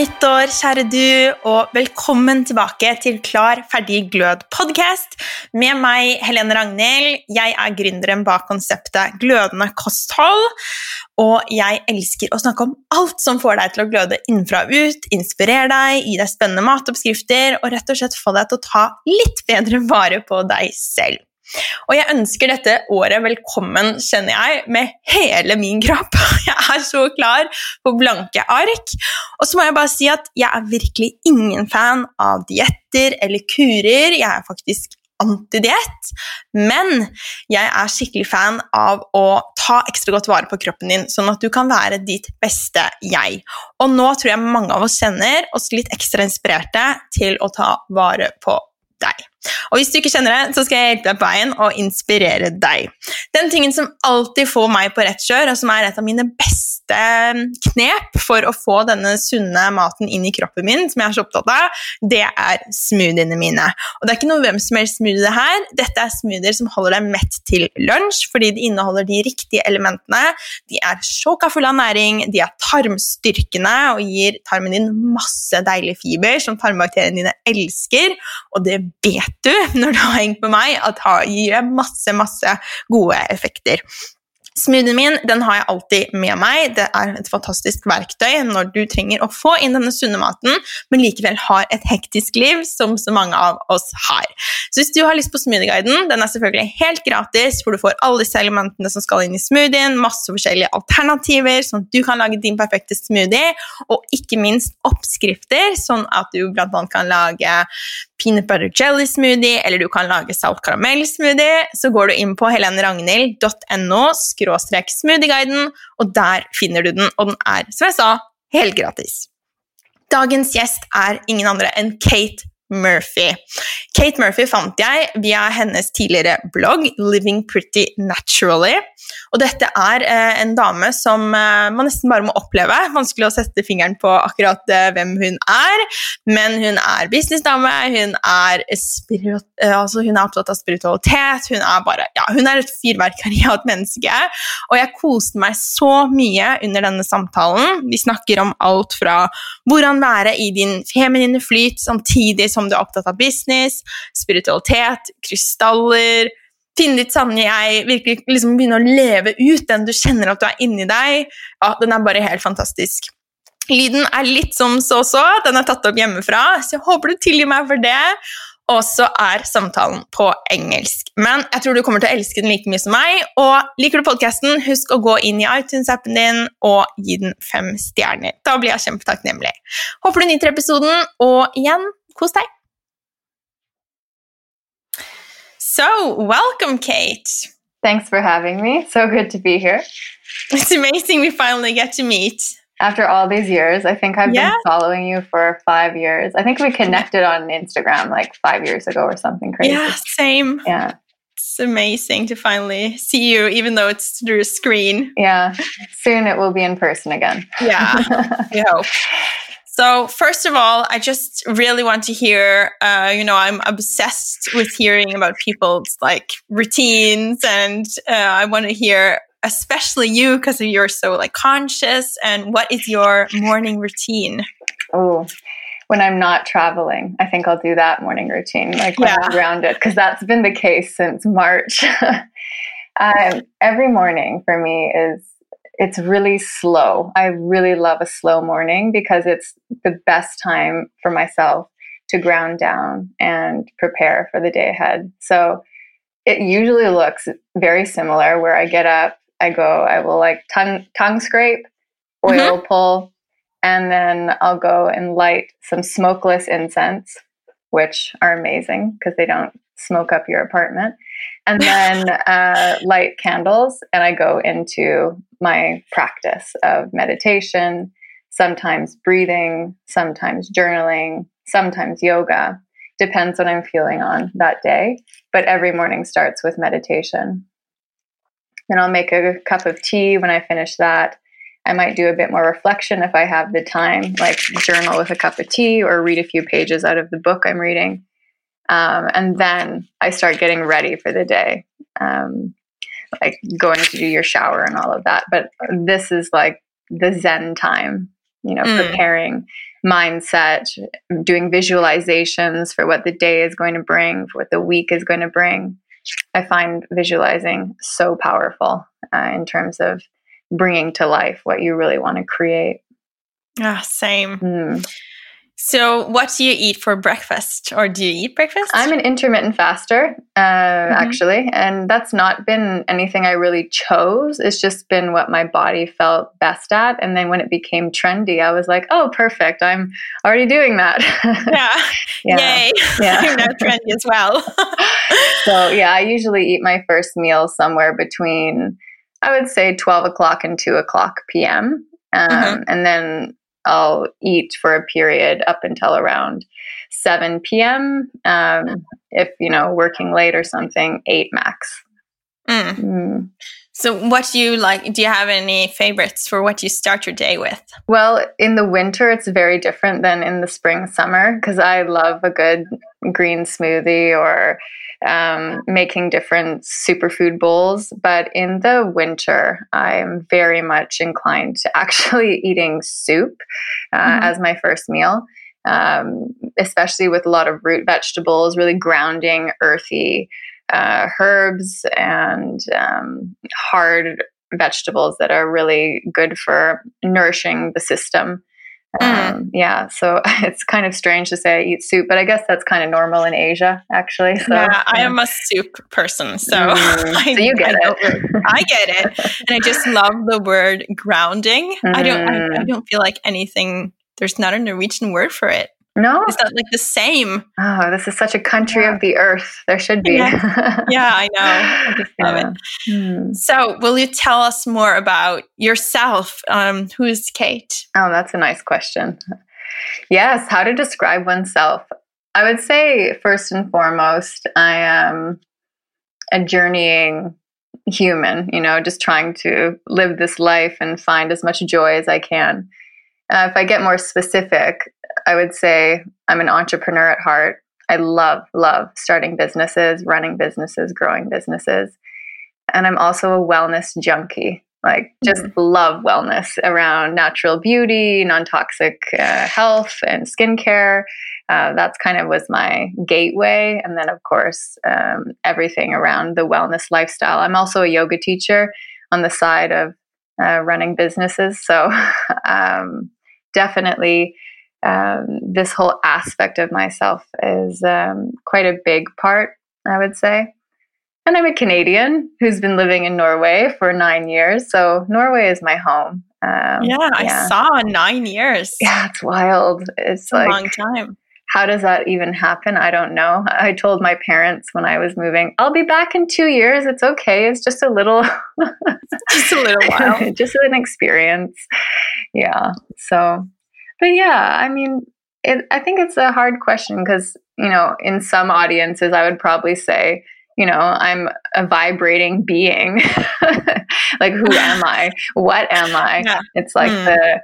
nyttår, kjære du, og velkommen tilbake til Klar, ferdig, glød podcast med meg, Helene Ragnhild. Jeg er gründeren bak konseptet Glødende kosthold, og jeg elsker å snakke om alt som får deg til å gløde innenfra og ut, inspirere deg, gi deg spennende matoppskrifter og rett og slett få deg til å ta litt bedre vare på deg selv. Og jeg ønsker dette året velkommen, kjenner jeg, med hele min kropp. Jeg er så klar på blanke ark. Og så må jeg bare si at jeg er virkelig ingen fan av dietter eller kurer. Jeg er faktisk antidiett, men jeg er skikkelig fan av å ta ekstra godt vare på kroppen din, sånn at du kan være ditt beste jeg. Og nå tror jeg mange av oss kjenner oss litt ekstra inspirerte til å ta vare på deg. Og hvis du ikke kjenner det, så skal jeg hjelpe deg på veien og inspirere deg. Den tingen som alltid får meg på rett kjør, og som er et av mine beste knep for å få denne sunne maten inn i kroppen min, som jeg er så opptatt av, det er smoothiene mine. Og det er ikke noe hvem som helst smoothie det her. Dette er smoothier som holder deg mett til lunsj, fordi de inneholder de riktige elementene. De er sjåka fulle av næring, de er tarmstyrkende og gir tarmen din masse deilig fiber som tarmbakteriene dine elsker, og det vet du når du har hengt med meg, at det gir masse, masse gode effekter. Smoothien min den har jeg alltid med meg. Det er et fantastisk verktøy når du trenger å få inn denne sunne maten, men likevel har et hektisk liv, som så mange av oss har. Så hvis du har lyst på Smoothieguiden, den er selvfølgelig helt gratis, hvor du får alle disse elementene som skal inn i smoothien, masse forskjellige alternativer, sånn at du kan lage din perfekte smoothie, og ikke minst oppskrifter, sånn at du bl.a. kan lage peanut butter jelly smoothie, eller du kan lage salt karamell smoothie, så går du inn på heleneragnhild.no skråstrek smoothieguiden, og der finner du den, og den er, som jeg sa, helt gratis. Dagens gjest er ingen andre enn Kate Murphy. Kate Murphy fant jeg via hennes tidligere blogg Living Pretty Naturally. Og dette er eh, en dame som eh, man nesten bare må oppleve. Vanskelig å sette fingeren på akkurat eh, hvem hun er, men hun er businessdame, hun er, eh, altså hun er opptatt av spiritualitet, hun er bare Ja, hun er et fyrverkeri av et menneske. Og jeg koste meg så mye under denne samtalen. Vi snakker om alt fra hvordan være i din feminine flyt samtidig som du er opptatt av business, spiritualitet, krystaller finne ditt sanne jeg, virkelig liksom begynne å leve ut den du kjenner at du er inni deg, ja, den er bare helt fantastisk. Lyden er litt som så-så, den er tatt opp hjemmefra, så jeg håper du tilgir meg for det. Og så er samtalen på engelsk. Men jeg tror du kommer til å elske den like mye som meg. Og liker du podkasten, husk å gå inn i iTunes-appen din og gi den fem stjerner. Da blir jeg kjempetakknemlig. Håper du nyter episoden, og igjen, kos deg! So, welcome, Kate. Thanks for having me. So good to be here. It's amazing we finally get to meet. After all these years, I think I've yeah. been following you for five years. I think we connected on Instagram like five years ago or something crazy. Yeah, same. Yeah. It's amazing to finally see you, even though it's through a screen. Yeah. Soon it will be in person again. Yeah, we hope. So, first of all, I just really want to hear, uh, you know, I'm obsessed with hearing about people's like routines, and uh, I want to hear, especially you, because you're so like conscious. And what is your morning routine? Oh, when I'm not traveling, I think I'll do that morning routine, like when yeah. I'm grounded, because that's been the case since March. um, every morning for me is it's really slow. I really love a slow morning because it's the best time for myself to ground down and prepare for the day ahead. So it usually looks very similar where I get up, I go, I will like tongue, tongue scrape, oil mm-hmm. pull, and then I'll go and light some smokeless incense, which are amazing because they don't smoke up your apartment and then uh, light candles and i go into my practice of meditation sometimes breathing sometimes journaling sometimes yoga. Depends what i'm feeling on that day but every morning starts with meditation. Then i'll make a cup of tea when i finish that. I might do a bit more reflection if i have the time like journal with a cup of tea or read a few pages out of the book i'm reading um, and then I start getting ready for the day, um, like going to do your shower and all of that. But this is like the Zen time you know, mm. preparing mindset, doing visualizations for what the day is going to bring, for what the week is going to bring. I find visualizing so powerful uh, in terms of bringing to life what you really want to create. Ah, same. Mm. So, what do you eat for breakfast, or do you eat breakfast? I'm an intermittent faster, uh, mm-hmm. actually, and that's not been anything I really chose. It's just been what my body felt best at. And then when it became trendy, I was like, "Oh, perfect! I'm already doing that." Yeah, yeah. yay! Yeah, I'm now trendy as well. so yeah, I usually eat my first meal somewhere between, I would say, twelve o'clock and two o'clock p.m. Um, mm-hmm. And then I'll eat for a period up until around 7 p.m. Um, if, you know, working late or something, 8 max. Mm. Mm. So, what do you like? Do you have any favorites for what you start your day with? Well, in the winter, it's very different than in the spring, summer, because I love a good green smoothie or um, making different superfood bowls. But in the winter, I'm very much inclined to actually eating soup uh, mm-hmm. as my first meal. Um, especially with a lot of root vegetables, really grounding, earthy uh, herbs and um, hard vegetables that are really good for nourishing the system. Mm. Um, yeah, so it's kind of strange to say I eat soup, but I guess that's kind of normal in Asia, actually. So, yeah, I am a soup person, so, mm. I, so you get I it. I get it, and I just love the word grounding. Mm. I don't, I, I mm. don't feel like anything. There's not a Norwegian word for it. No, is that like the same? Oh, this is such a country yeah. of the earth. There should be. Yeah, yeah I know. I love yeah. it. Hmm. So, will you tell us more about yourself? Um, who is Kate? Oh, that's a nice question. Yes, how to describe oneself. I would say first and foremost, I am a journeying human. You know, just trying to live this life and find as much joy as I can. Uh, if I get more specific, I would say I'm an entrepreneur at heart. I love, love starting businesses, running businesses, growing businesses. And I'm also a wellness junkie. Like, just mm-hmm. love wellness around natural beauty, non toxic uh, health, and skincare. Uh, that's kind of was my gateway. And then, of course, um, everything around the wellness lifestyle. I'm also a yoga teacher on the side of uh, running businesses. So, um, definitely um, this whole aspect of myself is um, quite a big part, I would say. And I'm a Canadian who's been living in Norway for nine years. So Norway is my home. Um, yeah, yeah, I saw nine years. Yeah, it's wild. It's, it's like, a long time. How does that even happen? I don't know. I told my parents when I was moving, I'll be back in two years. It's okay. It's just a little, just a little while, just an experience. Yeah. So but yeah, I mean, it, I think it's a hard question because, you know, in some audiences, I would probably say, you know, I'm a vibrating being. like, who am I? What am I? Yeah. It's like mm. the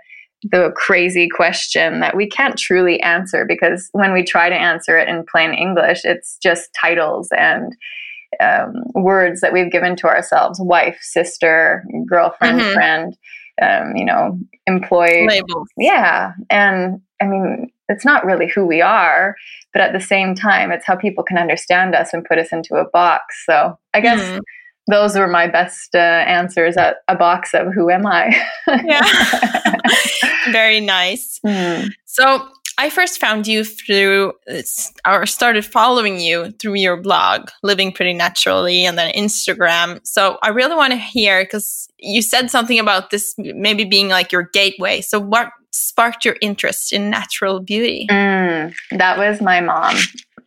the crazy question that we can't truly answer because when we try to answer it in plain English, it's just titles and um, words that we've given to ourselves wife, sister, girlfriend, mm-hmm. friend um, you know, employed labels. Yeah. And I mean, it's not really who we are, but at the same time, it's how people can understand us and put us into a box. So I guess mm. those were my best uh, answers at a box of who am I? yeah. Very nice. Mm. So I first found you through, or started following you through your blog, Living Pretty Naturally, and then Instagram. So I really want to hear because you said something about this maybe being like your gateway. So what sparked your interest in natural beauty? Mm, that was my mom.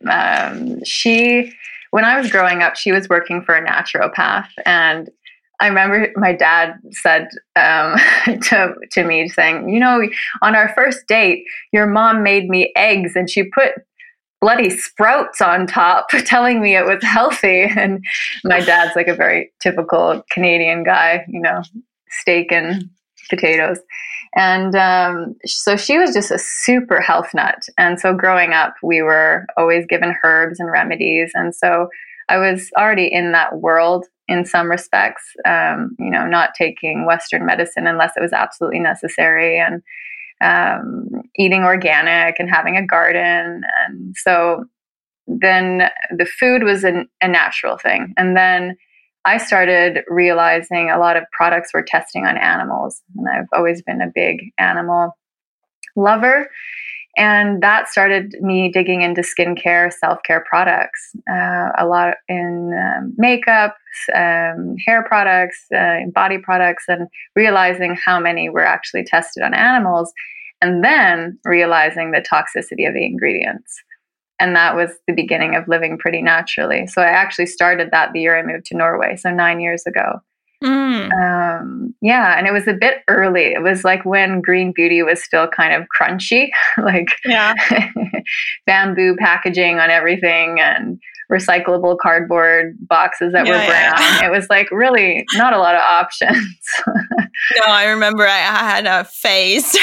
Um, she, when I was growing up, she was working for a naturopath, and I remember my dad said um, to to me, saying, "You know, on our first date, your mom made me eggs, and she put bloody sprouts on top, telling me it was healthy." And my dad's like a very typical Canadian guy, you know, steak and potatoes. And um, so she was just a super health nut. And so growing up, we were always given herbs and remedies. And so I was already in that world in some respects, um, you know, not taking Western medicine unless it was absolutely necessary. And um, eating organic and having a garden. And so then the food was an, a natural thing. And then I started realizing a lot of products were testing on animals. And I've always been a big animal lover. And that started me digging into skincare, self care products, uh, a lot in um, makeup, um, hair products, uh, body products, and realizing how many were actually tested on animals. And then realizing the toxicity of the ingredients. And that was the beginning of living pretty naturally. So I actually started that the year I moved to Norway, so nine years ago. Mm. Um, yeah, and it was a bit early. It was like when green beauty was still kind of crunchy, like yeah. bamboo packaging on everything and recyclable cardboard boxes that yeah, were brown. Yeah. It was like really not a lot of options. no, I remember I had a phase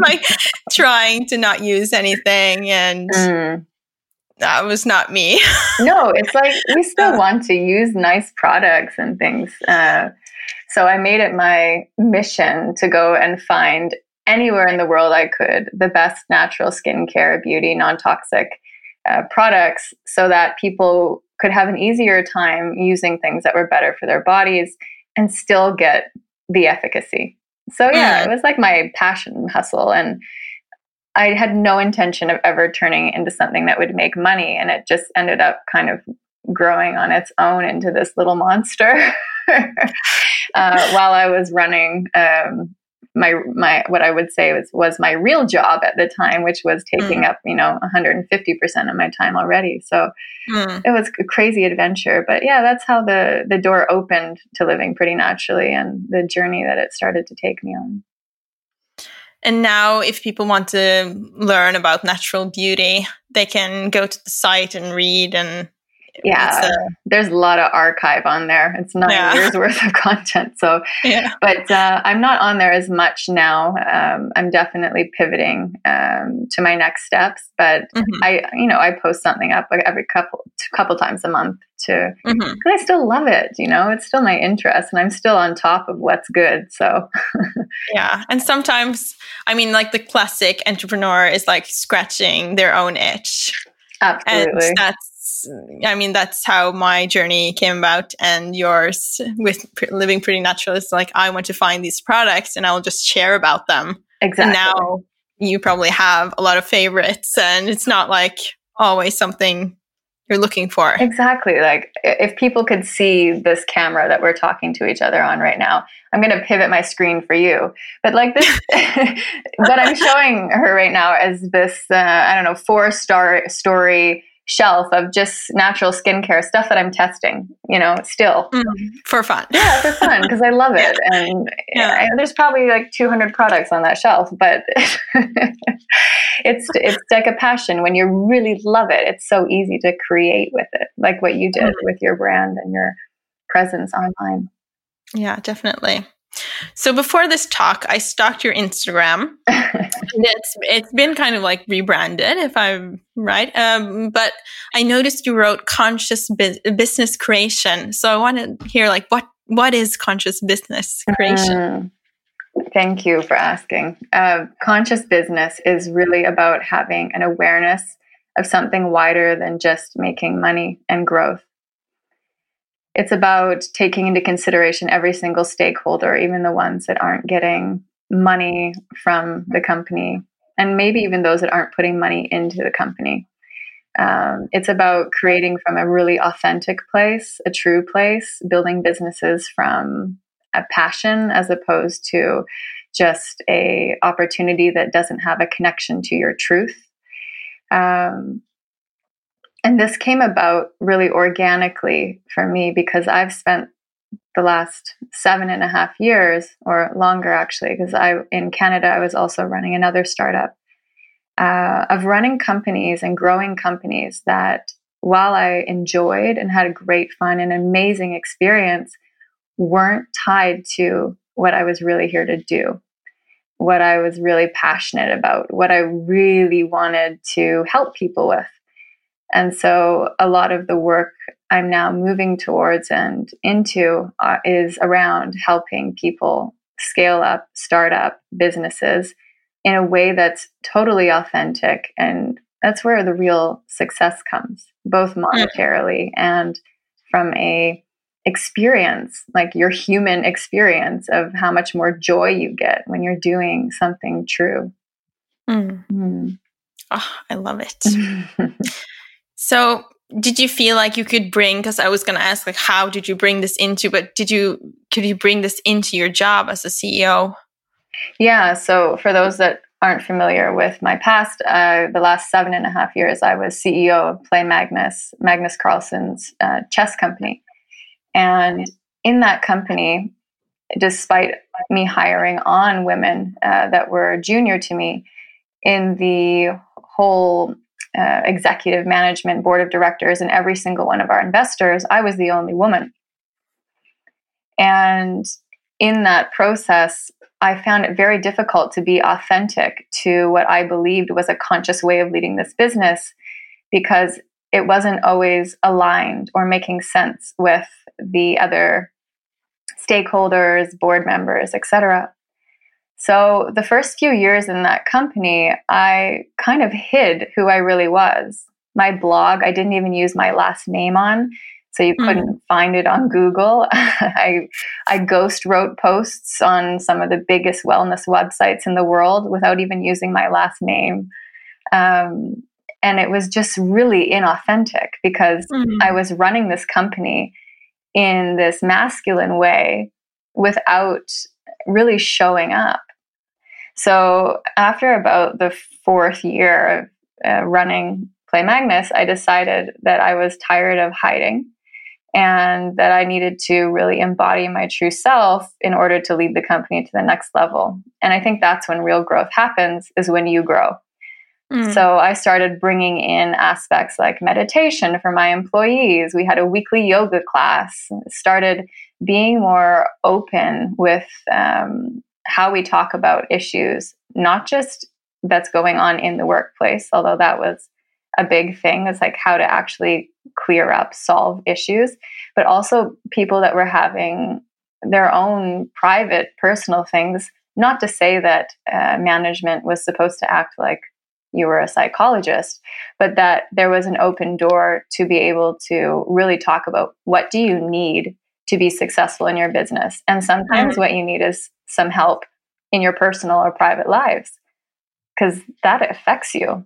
like trying to not use anything and mm that was not me. no, it's like we still want to use nice products and things. Uh, so I made it my mission to go and find anywhere in the world I could the best natural skincare, beauty, non toxic uh, products so that people could have an easier time using things that were better for their bodies and still get the efficacy. So yeah, mm. it was like my passion hustle and I had no intention of ever turning into something that would make money. And it just ended up kind of growing on its own into this little monster uh, while I was running um, my my what I would say was was my real job at the time, which was taking mm. up you know 150 percent of my time already. So mm. it was a crazy adventure. But yeah, that's how the the door opened to living pretty naturally and the journey that it started to take me on. And now, if people want to learn about natural beauty, they can go to the site and read and yeah a, there's a lot of archive on there it's nine yeah. years worth of content so yeah. but uh, i'm not on there as much now um, i'm definitely pivoting um, to my next steps but mm-hmm. i you know i post something up like every couple couple times a month to mm-hmm. i still love it you know it's still my interest and i'm still on top of what's good so yeah and sometimes i mean like the classic entrepreneur is like scratching their own itch Absolutely. And that's I mean, that's how my journey came about, and yours with living pretty natural. is like I want to find these products, and I'll just share about them. Exactly. And now you probably have a lot of favorites, and it's not like always something you're looking for. Exactly. Like if people could see this camera that we're talking to each other on right now, I'm going to pivot my screen for you. But like this, what I'm showing her right now is this, uh, I don't know, four star story shelf of just natural skincare stuff that I'm testing, you know, still. Mm, for fun. Yeah, for fun, because I love it. And yeah. there's probably like 200 products on that shelf, but it's it's like a passion. When you really love it, it's so easy to create with it, like what you did mm. with your brand and your presence online. Yeah, definitely. So before this talk, I stalked your Instagram. it's it's been kind of like rebranded, if I'm right. Um, but I noticed you wrote conscious bu- business creation. So I want to hear like what what is conscious business creation? Mm, thank you for asking. Uh, conscious business is really about having an awareness of something wider than just making money and growth. It's about taking into consideration every single stakeholder, even the ones that aren't getting money from the company, and maybe even those that aren't putting money into the company. Um, it's about creating from a really authentic place, a true place, building businesses from a passion as opposed to just a opportunity that doesn't have a connection to your truth. Um, and this came about really organically for me because I've spent the last seven and a half years or longer actually because i in canada i was also running another startup uh, of running companies and growing companies that while i enjoyed and had a great fun and amazing experience weren't tied to what i was really here to do what i was really passionate about what i really wanted to help people with and so a lot of the work I'm now moving towards and into uh, is around helping people scale up, start up businesses in a way that's totally authentic. And that's where the real success comes, both mm. monetarily and from a experience, like your human experience of how much more joy you get when you're doing something true. Mm. Mm. Oh, I love it. so, did you feel like you could bring because i was going to ask like how did you bring this into but did you could you bring this into your job as a ceo yeah so for those that aren't familiar with my past uh, the last seven and a half years i was ceo of play magnus magnus carlsen's uh, chess company. And in that company, despite me hiring on women uh, that were junior to me, in the whole uh, executive management board of directors and every single one of our investors, I was the only woman. And in that process, I found it very difficult to be authentic to what I believed was a conscious way of leading this business because it wasn't always aligned or making sense with the other stakeholders, board members, etc. So the first few years in that company, I kind of hid who I really was. My blog, I didn't even use my last name on, so you mm. couldn't find it on Google. I I ghost wrote posts on some of the biggest wellness websites in the world without even using my last name. Um, and it was just really inauthentic because mm. I was running this company in this masculine way without really showing up. So after about the fourth year of uh, running Play Magnus, I decided that I was tired of hiding and that I needed to really embody my true self in order to lead the company to the next level. And I think that's when real growth happens is when you grow. Mm. So I started bringing in aspects like meditation for my employees. We had a weekly yoga class, started being more open with um, how we talk about issues, not just that's going on in the workplace, although that was a big thing is like how to actually clear up, solve issues, but also people that were having their own private, personal things. Not to say that uh, management was supposed to act like you were a psychologist, but that there was an open door to be able to really talk about what do you need to be successful in your business. And sometimes mm-hmm. what you need is some help in your personal or private lives because that affects you.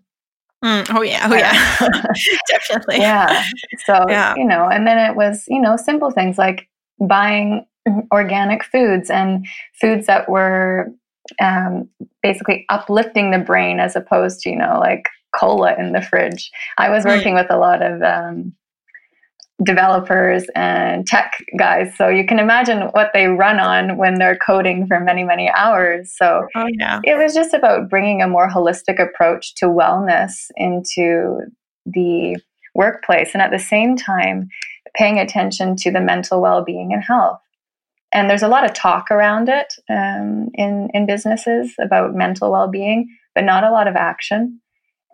Mm, oh yeah, oh yeah, definitely. Yeah. So yeah. you know, and then it was you know simple things like buying organic foods and foods that were um, basically uplifting the brain as opposed to you know like cola in the fridge. I was hmm. working with a lot of um, developers and tech guys, so you can imagine what they run on when they're coding for many many hours. So oh, yeah. it was just about bringing a more holistic approach to wellness into the workplace, and at the same time paying attention to the mental well-being and health and there's a lot of talk around it um, in in businesses about mental well being, but not a lot of action.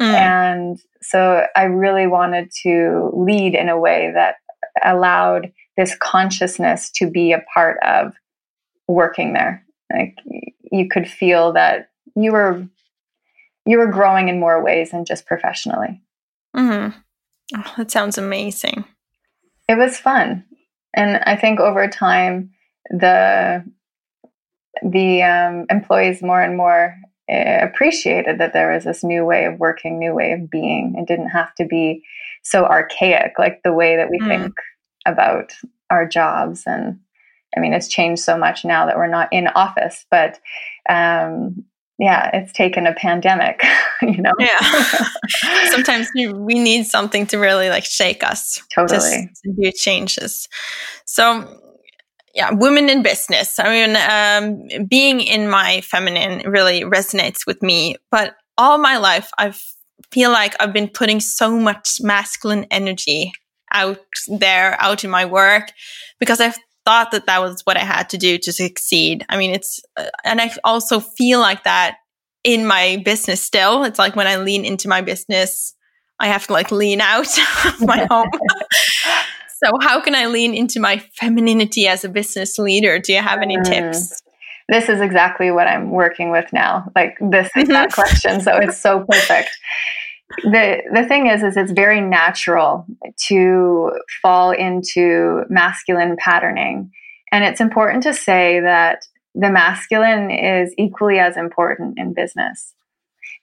Mm. And so I really wanted to lead in a way that allowed this consciousness to be a part of working there. Like you could feel that you were you were growing in more ways than just professionally. Mm-hmm. Oh, that sounds amazing. It was fun, and I think over time the the um, employees more and more appreciated that there was this new way of working, new way of being. It didn't have to be so archaic like the way that we mm. think about our jobs. And I mean, it's changed so much now that we're not in office, but um, yeah, it's taken a pandemic, you know? Yeah. Sometimes we need something to really like shake us. Totally. To, to do changes. So yeah, women in business. I mean, um, being in my feminine really resonates with me. But all my life, I feel like I've been putting so much masculine energy out there, out in my work, because I've thought that that was what I had to do to succeed. I mean, it's, uh, and I also feel like that in my business still. It's like when I lean into my business, I have to like lean out of my home. So, how can I lean into my femininity as a business leader? Do you have any mm. tips? this is exactly what I'm working with now. Like this is mm-hmm. question. So it's so perfect. The the thing is is it's very natural to fall into masculine patterning. And it's important to say that the masculine is equally as important in business.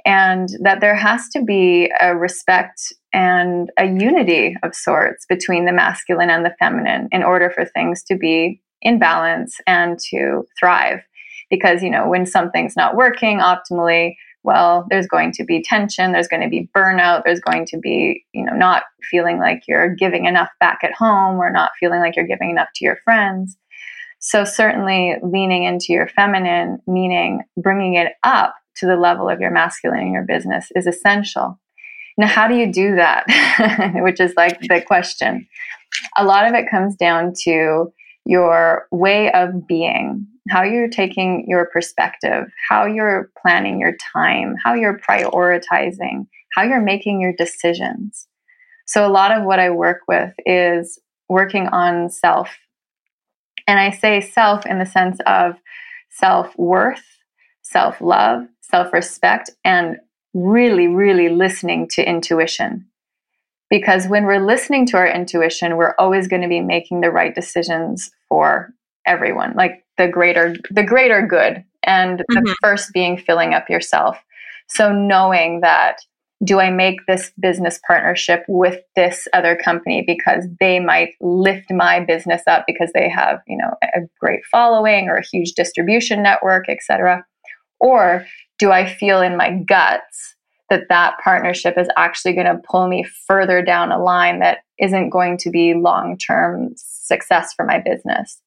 And that there has to be a respect and a unity of sorts between the masculine and the feminine in order for things to be in balance and to thrive. Because you know when something's not working optimally well there's going to be tension there's going to be burnout there's going to be you know not feeling like you're giving enough back at home or not feeling like you're giving enough to your friends. So certainly leaning into your feminine meaning bringing it up to the level of your masculine in your business is essential now how do you do that which is like the question a lot of it comes down to your way of being how you're taking your perspective, how you're planning your time, how you're prioritizing, how you're making your decisions. So, a lot of what I work with is working on self. And I say self in the sense of self worth, self love, self respect, and really, really listening to intuition. Because when we're listening to our intuition, we're always going to be making the right decisions for everyone. Like the greater the greater good and mm-hmm. the first being filling up yourself so knowing that do i make this business partnership with this other company because they might lift my business up because they have you know a great following or a huge distribution network etc or do i feel in my guts that that partnership is actually going to pull me further down a line that isn't going to be long term success for my business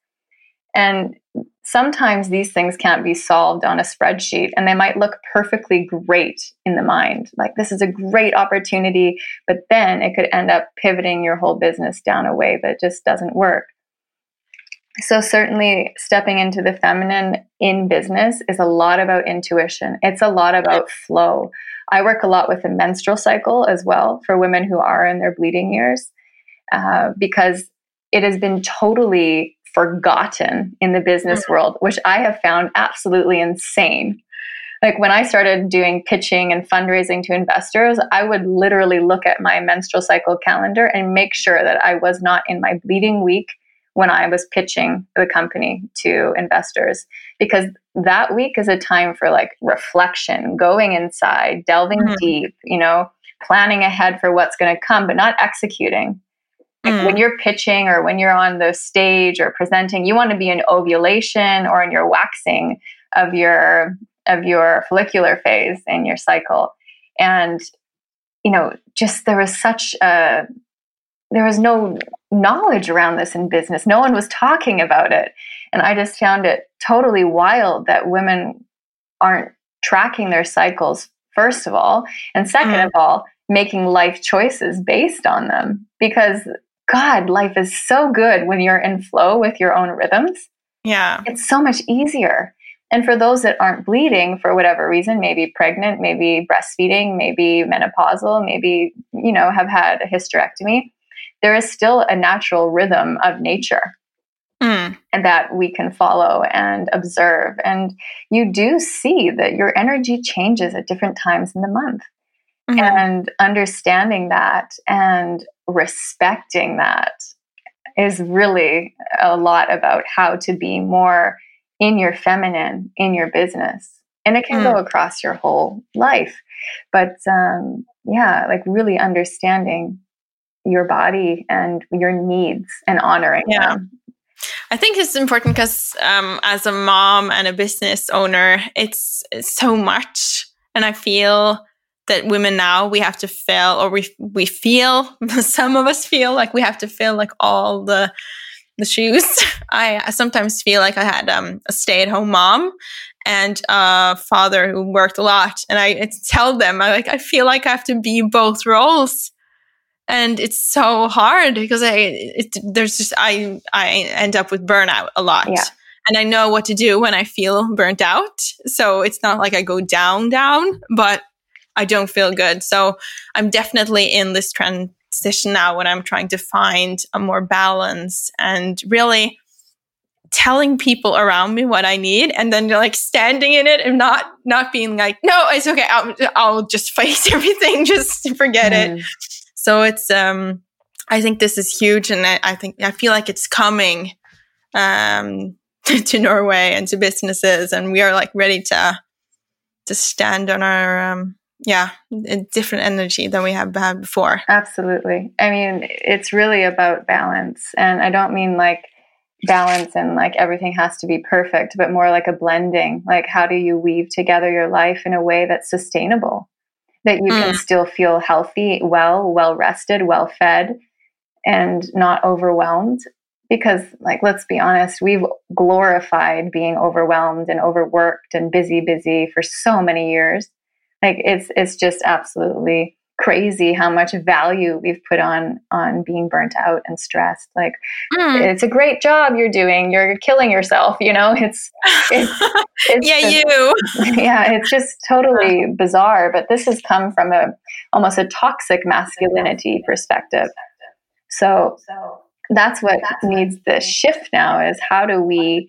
and sometimes these things can't be solved on a spreadsheet and they might look perfectly great in the mind. Like, this is a great opportunity, but then it could end up pivoting your whole business down a way that just doesn't work. So, certainly, stepping into the feminine in business is a lot about intuition, it's a lot about flow. I work a lot with the menstrual cycle as well for women who are in their bleeding years uh, because it has been totally forgotten in the business mm-hmm. world, which I have found absolutely insane. Like when I started doing pitching and fundraising to investors, I would literally look at my menstrual cycle calendar and make sure that I was not in my bleeding week when I was pitching the company to investors because that week is a time for like reflection, going inside, delving mm-hmm. deep, you know, planning ahead for what's going to come, but not executing. Like mm. when you're pitching or when you're on the stage or presenting, you want to be in ovulation or in your waxing of your of your follicular phase in your cycle. And you know, just there was such a there was no knowledge around this in business. No one was talking about it. And I just found it totally wild that women aren't tracking their cycles, first of all. And second mm. of all, making life choices based on them. Because God, life is so good when you're in flow with your own rhythms. Yeah. It's so much easier. And for those that aren't bleeding for whatever reason, maybe pregnant, maybe breastfeeding, maybe menopausal, maybe, you know, have had a hysterectomy, there is still a natural rhythm of nature mm. and that we can follow and observe. And you do see that your energy changes at different times in the month. Mm-hmm. And understanding that and respecting that is really a lot about how to be more in your feminine in your business and it can mm. go across your whole life but um, yeah like really understanding your body and your needs and honoring yeah. them I think it's important because um, as a mom and a business owner, it's, it's so much. And I feel that women now we have to fill or we we feel some of us feel like we have to fill like all the the shoes i, I sometimes feel like i had um, a stay-at-home mom and a father who worked a lot and i tell them i like i feel like i have to be both roles and it's so hard because i it, there's just i i end up with burnout a lot yeah. and i know what to do when i feel burnt out so it's not like i go down down but I don't feel good. So I'm definitely in this transition now when I'm trying to find a more balance and really telling people around me what I need and then like standing in it and not not being like no it's okay I'll, I'll just face everything just forget mm. it so it's um I think this is huge and I, I think I feel like it's coming um to Norway and to businesses and we are like ready to to stand on our um yeah a different energy than we have had before absolutely i mean it's really about balance and i don't mean like balance and like everything has to be perfect, but more like a blending. Like, how do you weave together your life in a way that's sustainable? That you mm. can still feel healthy, well, well rested, well fed, and not overwhelmed. Because, like, let's be honest, we've glorified being overwhelmed and overworked and busy, busy for so many years. Like, it's it's just absolutely crazy how much value we've put on on being burnt out and stressed. Like mm. it's a great job you're doing. You're killing yourself you know? It's, it's, it's yeah just, you. Yeah it's just totally bizarre but this has come from a almost a toxic masculinity perspective. So that's what needs the shift now is how do we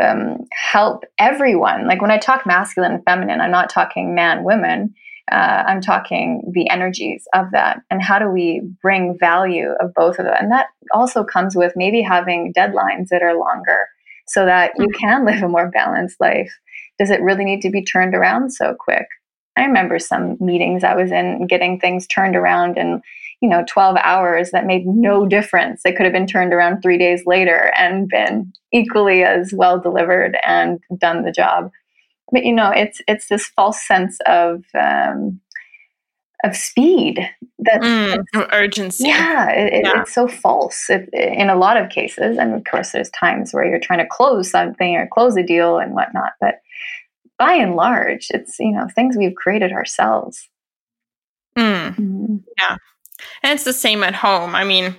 um, help everyone? Like when i talk masculine and feminine i'm not talking man women uh, I'm talking the energies of that and how do we bring value of both of them. And that also comes with maybe having deadlines that are longer so that you mm-hmm. can live a more balanced life. Does it really need to be turned around so quick? I remember some meetings I was in getting things turned around in, you know, 12 hours that made no difference. They could have been turned around three days later and been equally as well delivered and done the job but you know it's it's this false sense of um, of speed that mm, urgency. Yeah, it, yeah, it's so false. It, in a lot of cases and of course there's times where you're trying to close something or close a deal and whatnot but by and large it's you know things we've created ourselves. Mm. Mm. yeah. And it's the same at home. I mean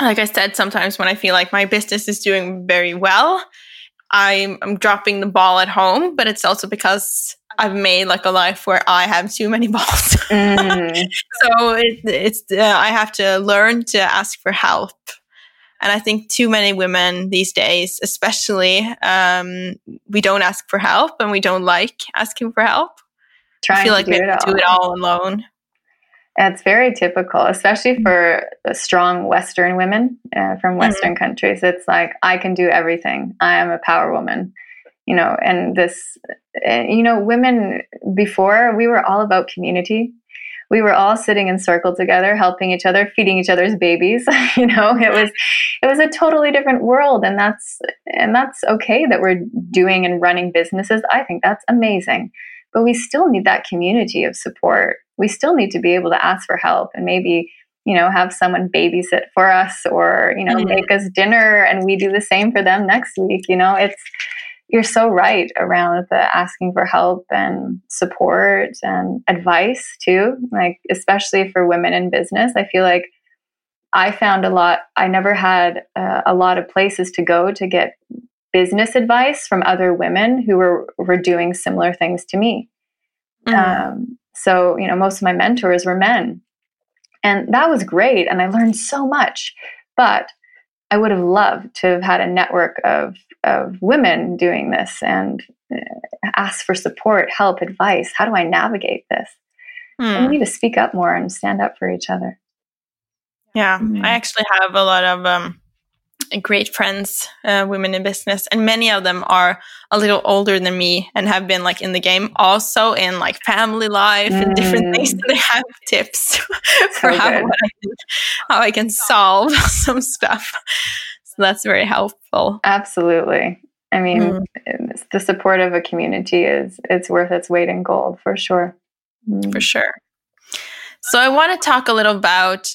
like i said sometimes when i feel like my business is doing very well I'm, I'm dropping the ball at home, but it's also because I've made like a life where I have too many balls. Mm. so it, it's uh, I have to learn to ask for help. And I think too many women these days, especially, um, we don't ask for help and we don't like asking for help. Trying I feel like we have to do it all alone. It's very typical, especially mm-hmm. for strong Western women uh, from mm-hmm. Western mm-hmm. countries. It's like, I can do everything. I am a power woman, you know, and this, uh, you know, women before, we were all about community. We were all sitting in circle together, helping each other, feeding each other's babies. you know, it was, it was a totally different world, and that's, and that's okay that we're doing and running businesses. I think that's amazing, but we still need that community of support we still need to be able to ask for help and maybe you know have someone babysit for us or you know mm-hmm. make us dinner and we do the same for them next week you know it's you're so right around the asking for help and support and advice too like especially for women in business i feel like i found a lot i never had uh, a lot of places to go to get business advice from other women who were were doing similar things to me mm-hmm. um, so, you know, most of my mentors were men. And that was great. And I learned so much. But I would have loved to have had a network of, of women doing this and uh, ask for support, help, advice. How do I navigate this? Hmm. We need to speak up more and stand up for each other. Yeah, mm-hmm. I actually have a lot of um, great friends, uh, women in business, and many of them are a little older than me and have been like in the game, also in like family life mm. and different things. Mm. they have tips for how I, can, how I can solve some stuff. So that's very helpful. Absolutely. I mean, mm. the support of a community is it's worth its weight in gold for sure. Mm. For sure. So I want to talk a little about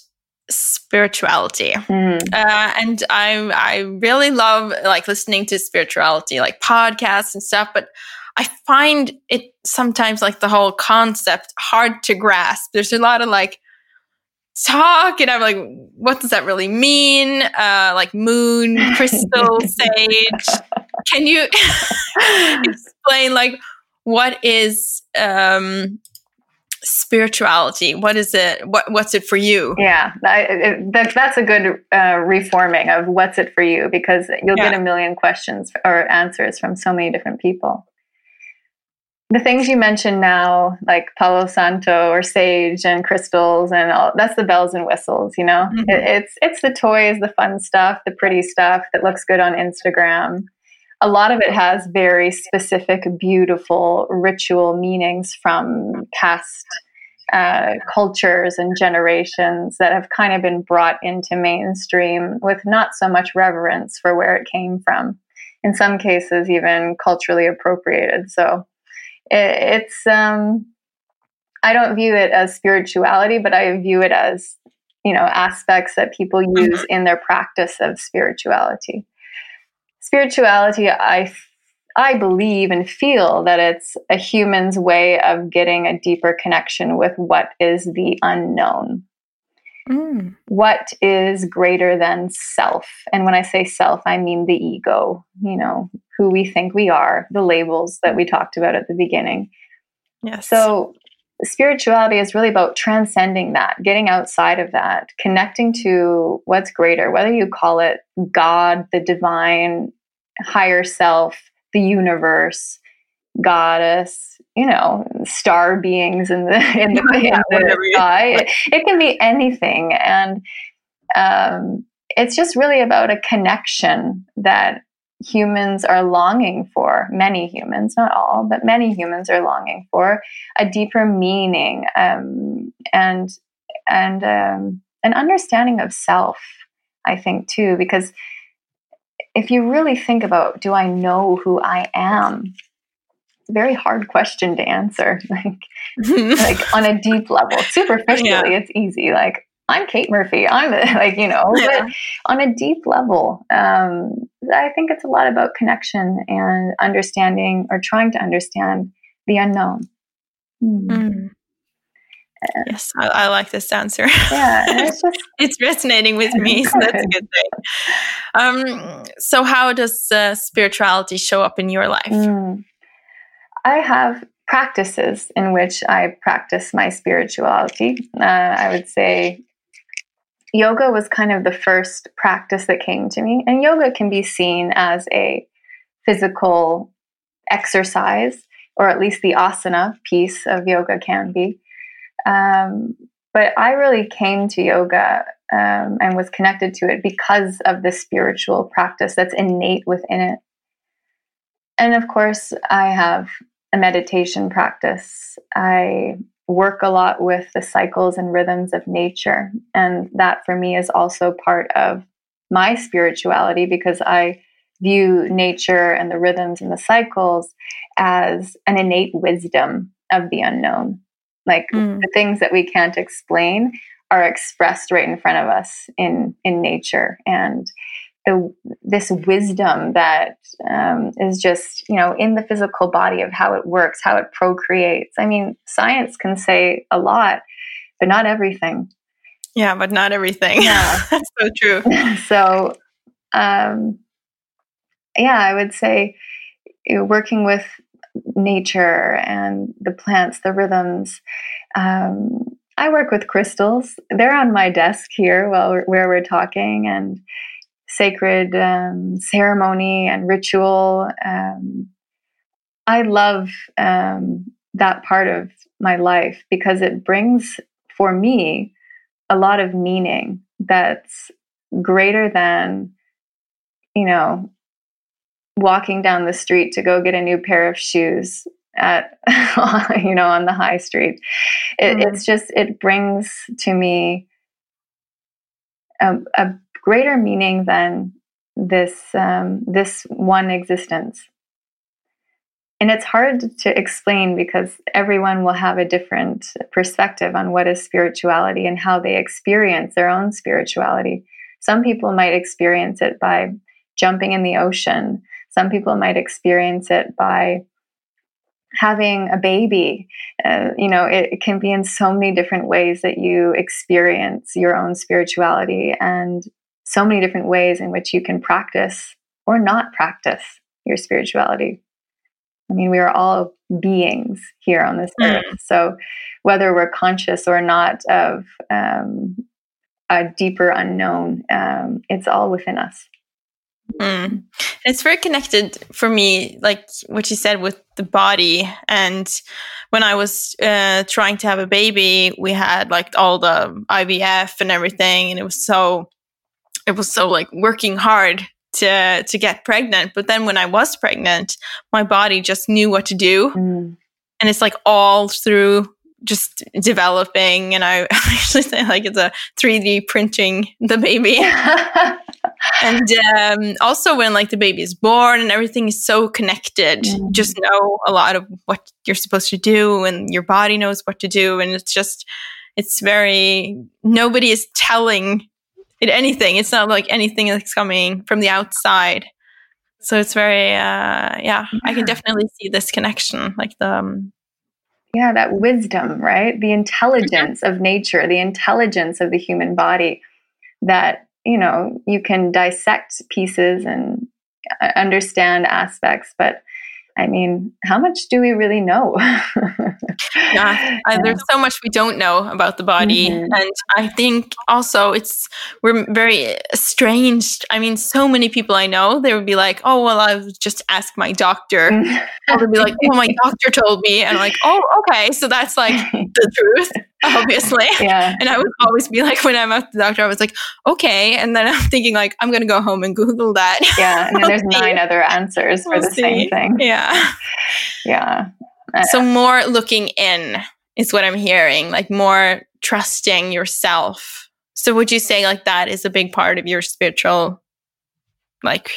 spirituality. Mm. uh, and i i really love like listening to spirituality like podcasts and stuff but i find it sometimes like the whole concept hard to grasp. There's a lot of like talk and i'm like what does that really mean? Uh like moon crystal sage. Can you explain like what is um spirituality? What is it what what's it for you? Yeah I, that, that's a good uh, reforming of what's it for you because you'll yeah. get a million questions or answers from so many different people. The things you mentioned now like palo santo or sage and crystals and all that's the bells and whistles you know? Mm-hmm. it, it's it's the toys the fun stuff the pretty stuff that looks good on instagram a lot of it has very specific, beautiful ritual meanings from past uh, cultures and generations that have kind of been brought into mainstream with not so much reverence for where it came from. In some cases, even culturally appropriated. So it, it's, um, I don't view it as spirituality, but I view it as, you know, aspects that people use mm-hmm. in their practice of spirituality spirituality, I I believe and feel that it's a human's way of getting a deeper connection with what is the unknown. Mm. What is greater than self? And when I say self, I mean the ego, you know, who we think we are, the labels that we talked about at the beginning. Yes. So spirituality is really about transcending that, getting outside of that, connecting to what's greater, whether you call it God, the divine, higher self, the universe, goddess, you know, star beings in the in the, yeah, in the sky. It, it, can be anything, and um, it's just really about a connection that humans are longing for. Many humans, not all, but many humans are longing for a deeper meaning um, and and um, an understanding of self. I think too, because if you really think about, do I know who I am? It's a very hard question to answer. like, like on a deep level, superficially, yeah. it's easy. Like, I'm Kate Murphy. I'm like, you know, yeah. but on a deep level, um, I think it's a lot about connection and understanding or trying to understand the unknown. Mm. Mm. Yes, I, I, like this answer. Yeah, it's, just, it's resonating with me, so that's a good thing. Um, so, how does uh, spirituality show up in your life? Mm. I have practices in which I practice my spirituality. Uh, I would say yoga was kind of the first practice that came to me, and yoga can be seen as a physical exercise, or at least the asana piece of yoga can be. Um, but I really came to yoga um, and was connected to it because of the spiritual practice that's innate within it. And of course, I have a meditation practice. I work a lot with the cycles and rhythms of nature. And that for me is also part of my spirituality because I view nature and the rhythms and the cycles as an innate wisdom of the unknown. Like mm. the things that we can't explain are expressed right in front of us in in nature, and the this wisdom that um, is just you know in the physical body of how it works, how it procreates. I mean, science can say a lot, but not everything. Yeah, but not everything. Yeah, that's so true. so, um, yeah, I would say working with nature and the plants, the rhythms. Um, I work with crystals. They're on my desk here while we're, where we're talking, and sacred um, ceremony and ritual. Um, I love um, that part of my life because it brings, for me, a lot of meaning that's greater than, you know, walking down the street to go get a new pair of shoes at you know on the high street. It, mm. it's just it brings to me a, a greater meaning than this um, this one existence. And it's hard to explain because everyone will have a different perspective on what is spirituality and how they experience their own spirituality. Some people might experience it by jumping in the ocean some people might experience it by having a baby. Uh, you know, it, it, can be in so many different ways that you experience your own spirituality and so many different ways in which you can practice or not practice your spirituality. I mean, we are all beings here on this mm. earth. So whether we're conscious or not of um, a deeper unknown, um, it's all within us. Mm. It's very connected for me, like what you said with the body. And when I was uh, trying to have a baby, we had like all the IVF and everything, and it was so, it was so like working hard to to get pregnant. But then when I was pregnant, my body just knew what to do, mm. and it's like all through just developing and I actually say like it's a 3D printing the baby. and um, also when like the baby is born and everything is so connected, mm. just know a lot of what you're supposed to do and your body knows what to do. And it's just, it's very, nobody is telling it anything. It's not like anything that's coming from the outside. So it's very, uh, yeah, I can definitely see this connection, like the, um, yeah, that wisdom, right? The intelligence of nature, the intelligence of the human body that, you know, you can dissect pieces and uh, understand aspects, but I mean, how much do we really know? yeah, I, there's so much we don't know about the body, mm-hmm. and I think also it's we're very estranged. I mean, so many people I know they would be like, "Oh, well, I've just asked my doctor," or they'd be like, "Oh, my doctor told me," and I'm like, "Oh, okay, so that's like the truth." obviously. Yeah. And I would always be like, when I'm at the doctor, I was like, okay. And then I'm thinking like, I'm going to go home and Google that. Yeah. And then there's nine other answers we'll for the see. same thing. Yeah. Yeah. Uh, so more looking in is what I'm hearing, like more trusting yourself. So would you say like that is a big part of your spiritual, like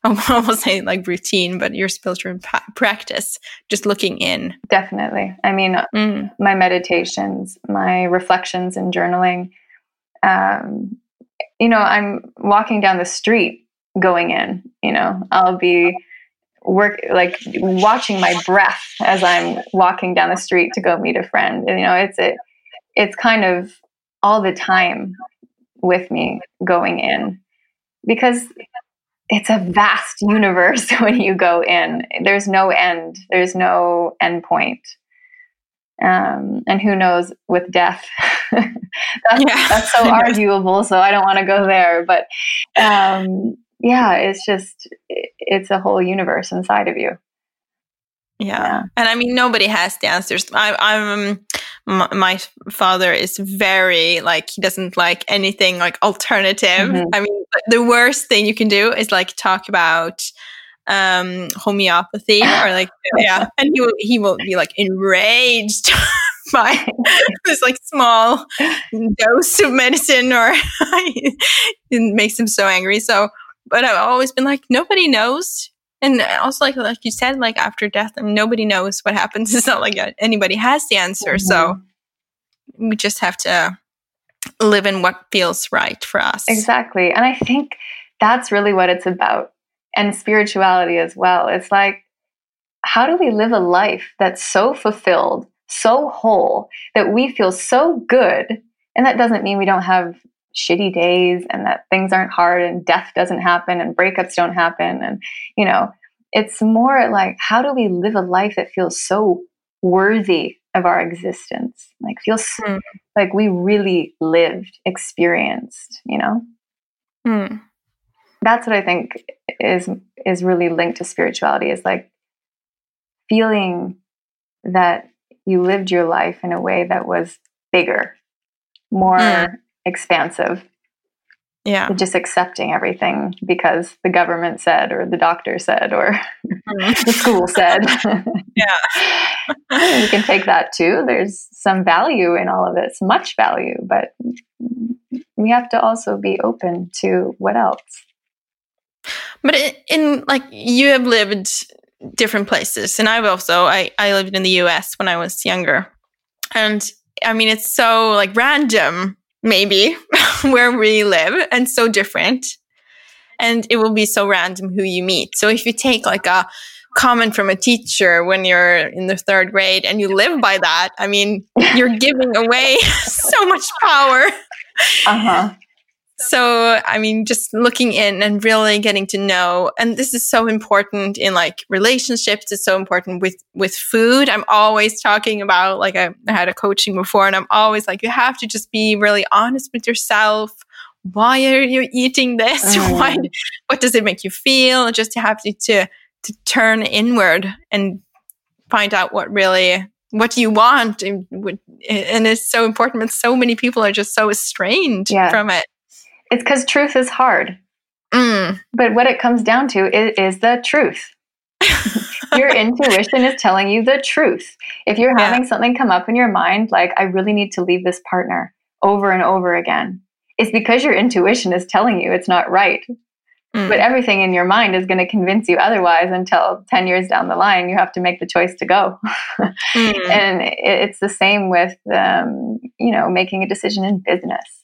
I almost say like routine, but your spiritual pa- practice, just looking in. Definitely. I mean, mm. my meditations, my reflections and journaling. Um, you know, I'm walking down the street going in, you know, I'll be work like watching my breath as I'm walking down the street to go meet a friend. And, you know, it's it it's kind of all the time with me going in because it's a vast universe when you go in. There's no end. There's no end point. Um, and who knows with death? that's, yeah. that's so arguable. So I don't want to go there. But um, yeah, it's just it's a whole universe inside of you. Yeah. yeah. And I mean, nobody has the answers. I, I'm, my, my, father is very like, he doesn't like anything like alternative. Mm-hmm. I mean, the worst thing you can do is like talk about um homeopathy or like yeah and he will he will be like enraged by this like small dose of medicine or it makes him so angry so but i've always been like nobody knows and also like like you said like after death I mean, nobody knows what happens. It's not like anybody has the answer. Mm-hmm. so we just have to live in what feels right for us. Exactly. And i think that's really what it's about and spirituality as well. It's like how do we live a life that's so fulfilled so whole that we feel so good? And that doesn't mean we don't have shitty days and that things aren't hard and death doesn't happen and breakups don't happen and you know it's more like how do we live a life that feels so worthy of our existence like feels mm. like we really lived experienced you know mm. that's what i think is is really linked to spirituality is like feeling that you lived your life in a way that was bigger more mm expansive. Yeah. Just accepting everything because the government said, or the doctor said, or mm-hmm. the school said. yeah. you can take that too. There's some value in all of it, it's much value, but we have to also be open to what else. But in, in like you have lived different places, and I've also I I lived in the U.S. when I was younger, and I mean it's so like random maybe where we live and so different. And it will be so random who you meet. So if you take like a comment from a teacher when you're in the third grade and you live by that i mean you're giving away so much power. Uh-huh so i mean just looking in and really getting to know and this is so important in like relationships it's so important with with food. I'm always talking about like I, I had a coaching before and i'm always like you have to just be really honest with yourself. Why are you eating this? Mm. why what does it make you feel? Just to have to, to to turn inward and find out what really what you want and, and it's so important but so many people are just so estranged yeah. from it it's because truth is hard. Mm. But what it comes down to is, is the truth. your intuition is telling you the truth. If you're yeah. having something come up in your mind, like, I really need to leave this partner over and over again, it's because your intuition is telling you it's not right. Mm. But everything in your mind is going to convince you otherwise until 10 years down the line, you have to make the choice to go. mm. And it's the same with, um, you know, making a decision in business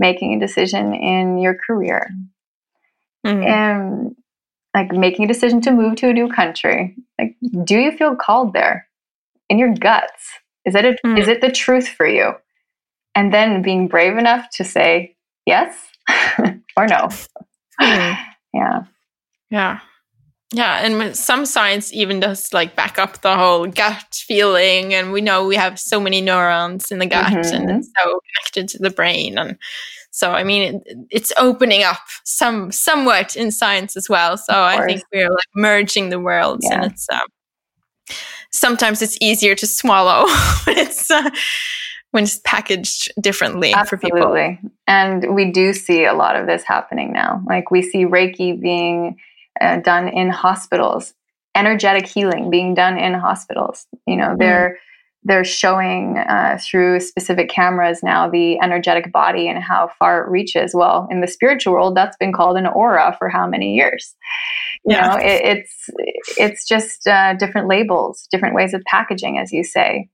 making a decision in your career. Mm-hmm. and like making a decision to move to a new country like do you feel called there? In your guts. Is it a, mm-hmm. is it the truth for you? And then being brave enough to say yes or no. Mm-hmm. yeah. Yeah yeah, and some science even does like back up the whole gut feeling, and we know we have so many neurons in the gut, mm-hmm. and it's so connected to the brain, and so I mean, it, it's opening up some somewhat in science as well. So I think we're like merging the worlds, yeah. and it's um, sometimes it's easier to swallow when it's. Uh, when it's packaged differently Absolutely. for people. And we do see a lot of this happening now. Like we see Reiki being uh, done in hospitals, energetic healing being done in hospitals. You know, they're mm. they're showing uh, through specific cameras now the energetic body and how far it reaches. Well, in the spiritual world, that's been called an aura for how many years? You yeah. know, it, it's it's just uh, different labels, different ways of packaging, as you say.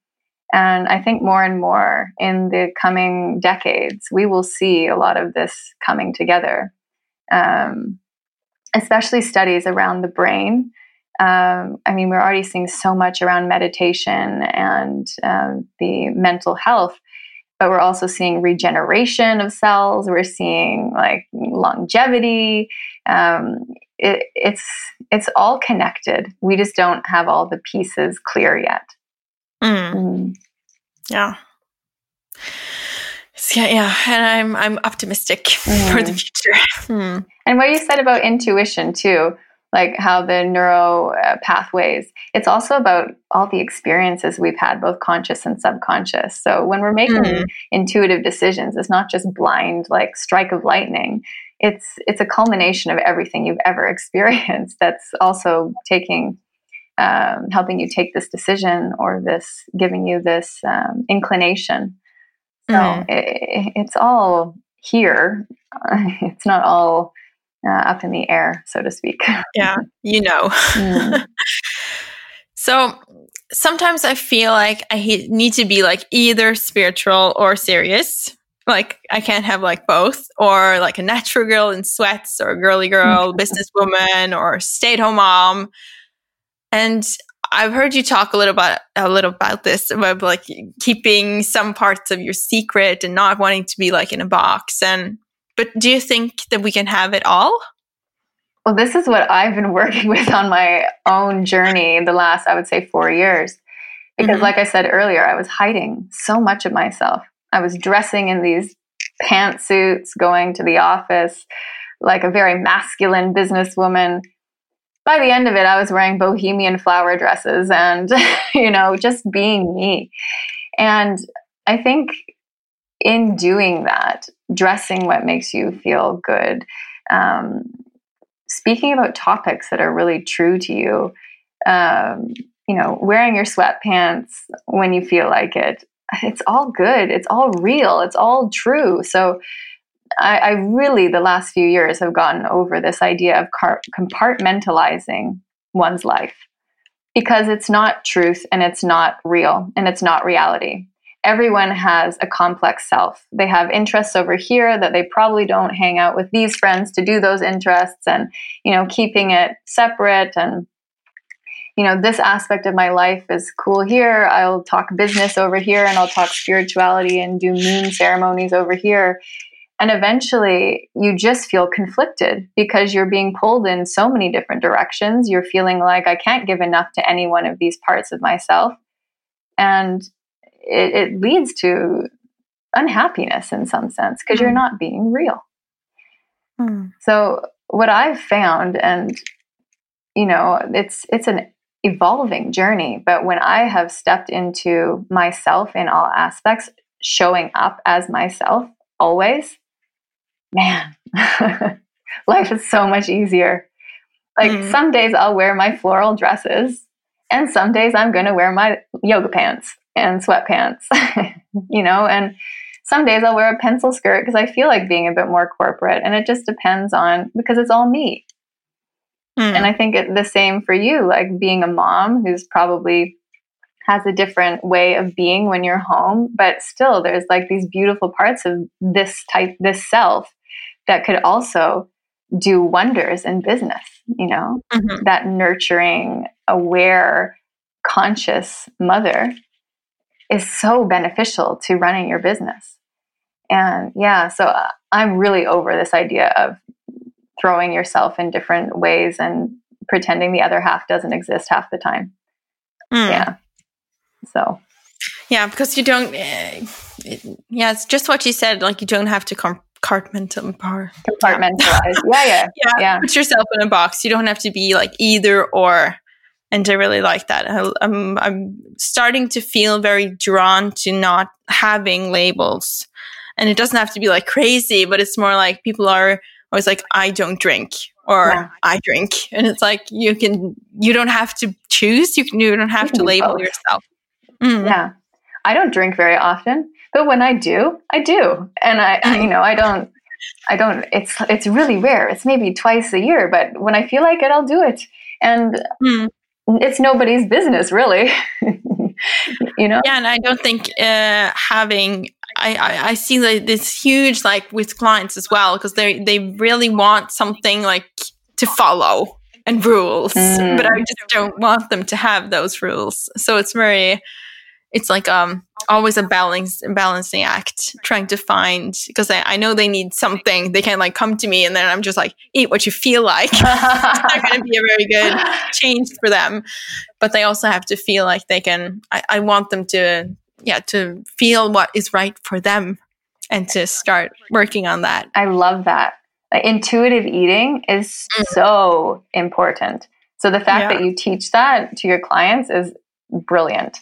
And I think more and more in the coming decades, we will see a lot of this coming together. Um, especially studies around the brain. Um, I mean, we're already seeing so much around meditation and um, the mental health, but we're also seeing regeneration of cells. We're seeing like longevity. Um, it, it's it's all connected. We just don't have all the pieces clear yet. Mm. Mm. Yeah yeah, yeah, and I'm I'm optimistic mm. for the mm. future. Hmm. And what you said about intuition too, like how the neuro uh, pathways, it's also about all the experiences we've had, both conscious and subconscious. So when we're making mm. intuitive decisions, it's not just blind like strike of lightning. It's it's a culmination of everything you've ever experienced. That's also taking um, helping you take this decision or this giving you this um, inclination so mm. it, it's all here. it's not all uh, up in the air, so to speak. Yeah, you know. Mm. so sometimes I feel like I need to be like either spiritual or serious. Like I can't have like both, or like a natural girl in sweats, or a girly girl, businesswoman, or stay at home mom. And I've heard you talk a little about a little about this about like keeping some parts of your secret and not wanting to be like in a box. And but do you think that we can have it all? Well, this is what I've been working with on my own journey the last, I would say, four years. Because, mm-hmm. like I said earlier, I was hiding so much of myself. I was dressing in these pantsuits, going to the office like a very masculine businesswoman by the end of it, I was wearing bohemian flower dresses and, you know, just being me. And I think in doing that, dressing what makes you feel good, um, speaking about topics that are really true to you, um, you know, wearing your sweatpants when you feel like it, it's all good. It's all real. It's all true. So I, I, really, the last few years, have gotten over this idea of car- compartmentalizing one's life because it's not truth and it's not real and it's not reality. Everyone has a complex self. They have interests over here that they probably don't hang out with these friends to do those interests and, you know, keeping it separate and you know, this aspect of my life is cool here. I'll talk business over here and I'll talk spirituality and do moon ceremonies over here And eventually you just feel conflicted because you're being pulled in so many different directions. You're feeling like I can't give enough to any one of these parts of myself. And it, it leads to unhappiness in some sense because mm. you're not being real. Mm. So what I've found, and you know, it's it's an evolving journey, but when I have stepped into myself in all aspects, showing up as myself always, man, life is so much easier. Like mm. some days I'll wear my floral dresses, and some days I'm going to wear my yoga pants and sweatpants, you know, and some days I'll wear a pencil skirt because I feel like being a bit more corporate. And it just depends on because it's all me. Mm. And I think it, the same for you, like being a mom who's probably has a different way of being when you're home, but still there's like these beautiful parts of this type, this self that could also do wonders in business, you know, mm-hmm. that nurturing, aware, conscious mother is so beneficial to running your business. And yeah, so uh, I'm really over this idea of throwing yourself in different ways and pretending the other half doesn't exist half the time. Mm. Yeah. So, yeah, because you don't, uh, yeah, it's just what you said. Like, you don't have to compartmentalize. Compartmentalize. yeah, yeah, yeah. Yeah. Put yourself in a box. You don't have to be like either or and I really like that. I, I'm I'm starting to feel very drawn to not having labels, and it doesn't have to be like crazy, but it's more like people are always like, I don't drink or yeah. I drink, and it's like you can you don't have to choose. You can you don't have to label both. yourself. Mm. Yeah, I don't drink very often, but when I do, I do, and I mm. you know I don't. I don't. It's it's really rare. It's maybe twice a year, but when I feel like it, I'll do it. And mm it's nobody's business really you know yeah and i don't think uh, having I, I, I see like this huge like with clients as well because they they really want something like to follow and rules mm. but i just don't want them to have those rules so it's very it's like um always a balance balancing act trying to find because I, I, know they need something. They can like come to me and then i'm just like eat what you feel like. It's not going to be a very good change for them. But they also have to feel like they can I, I want them to yeah to feel what is right for them and to start working on that. I love that. Like, intuitive eating is mm. so important. So the fact yeah. that you teach that to your clients is brilliant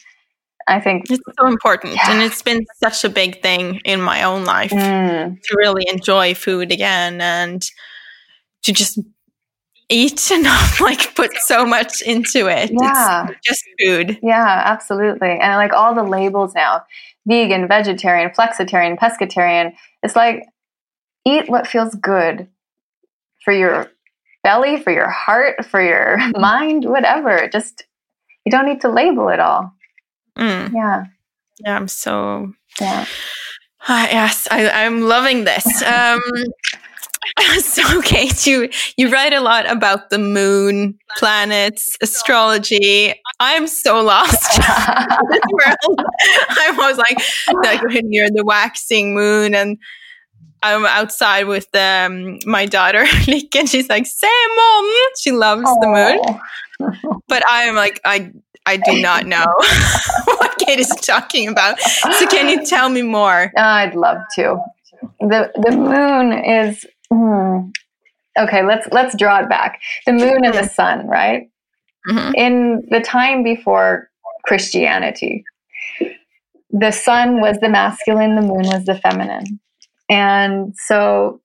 I think it's so important. Yeah. And it's been such a big thing in my own life mm. to really enjoy food again and to just eat and not like put so much into it. Yeah. It's just food. Yeah, absolutely. And like all the labels now vegan, vegetarian, flexitarian, pescatarian. It's like eat what feels good for your belly, for your heart, for your mind, whatever. Just you don't need to label it all. Mm. Yeah. Yeah, I'm so. Yeah. Uh, yes, I, I'm loving this. Um, so, Kate, you you write a lot about the moon, planets, astrology. I'm so lost this world. I'm always like, like when you're the waxing moon, and I'm outside with um, my daughter, and she's like, say mom She loves Aww. the moon, but I'm like, I I do not know what Kate is talking about. So can you tell me more? I'd love to. The the moon is hmm, okay. Let's let's draw it back. The moon and the sun, right? Mm-hmm. In the time before Christianity, the sun was the masculine, the moon was the feminine, and so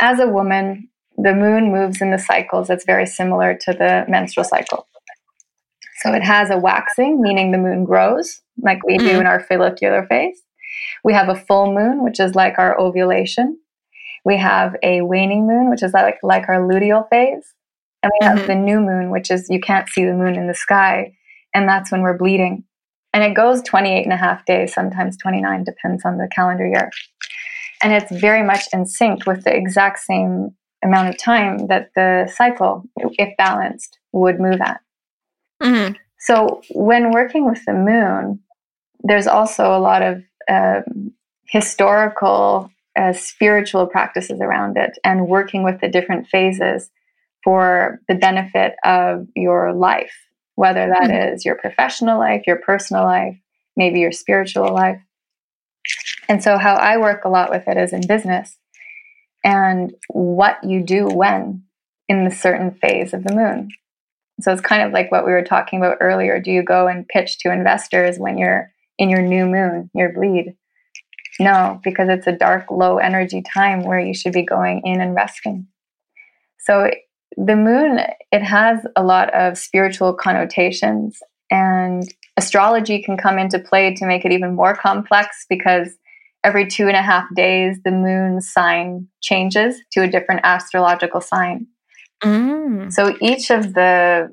as a woman, the moon moves in the cycles that's very similar to the menstrual cycle. So it has a waxing, meaning the moon grows, like we do in our follicular phase. We have a full moon, which is like our ovulation. We have a waning moon, which is like, like our luteal phase. And we have mm-hmm. the new moon, which is you can't see the moon in the sky. And that's when we're bleeding. And it goes 28 and a half days, sometimes 29, depends on the calendar year. And it's very much in sync with the exact same amount of time that the cycle, if balanced, would move at. Mm-hmm. So when working with the moon, there's also a lot of um, historical uh, spiritual practices around it and working with the different phases for the benefit of your life, whether that mm-hmm. is your professional life, your personal life, maybe your spiritual life. And so, how I work a lot with it is in business and what you do when in the certain phase of the moon. So, it's kind of like what we were talking about earlier. Do you go and pitch to investors when you're in your new moon, your bleed? No, because it's a dark, low energy time where you should be going in and resting. So, the moon, it has a lot of spiritual connotations, and astrology can come into play to make it even more complex because every two and a half days, the moon sign changes to a different astrological sign. Mm. So each of the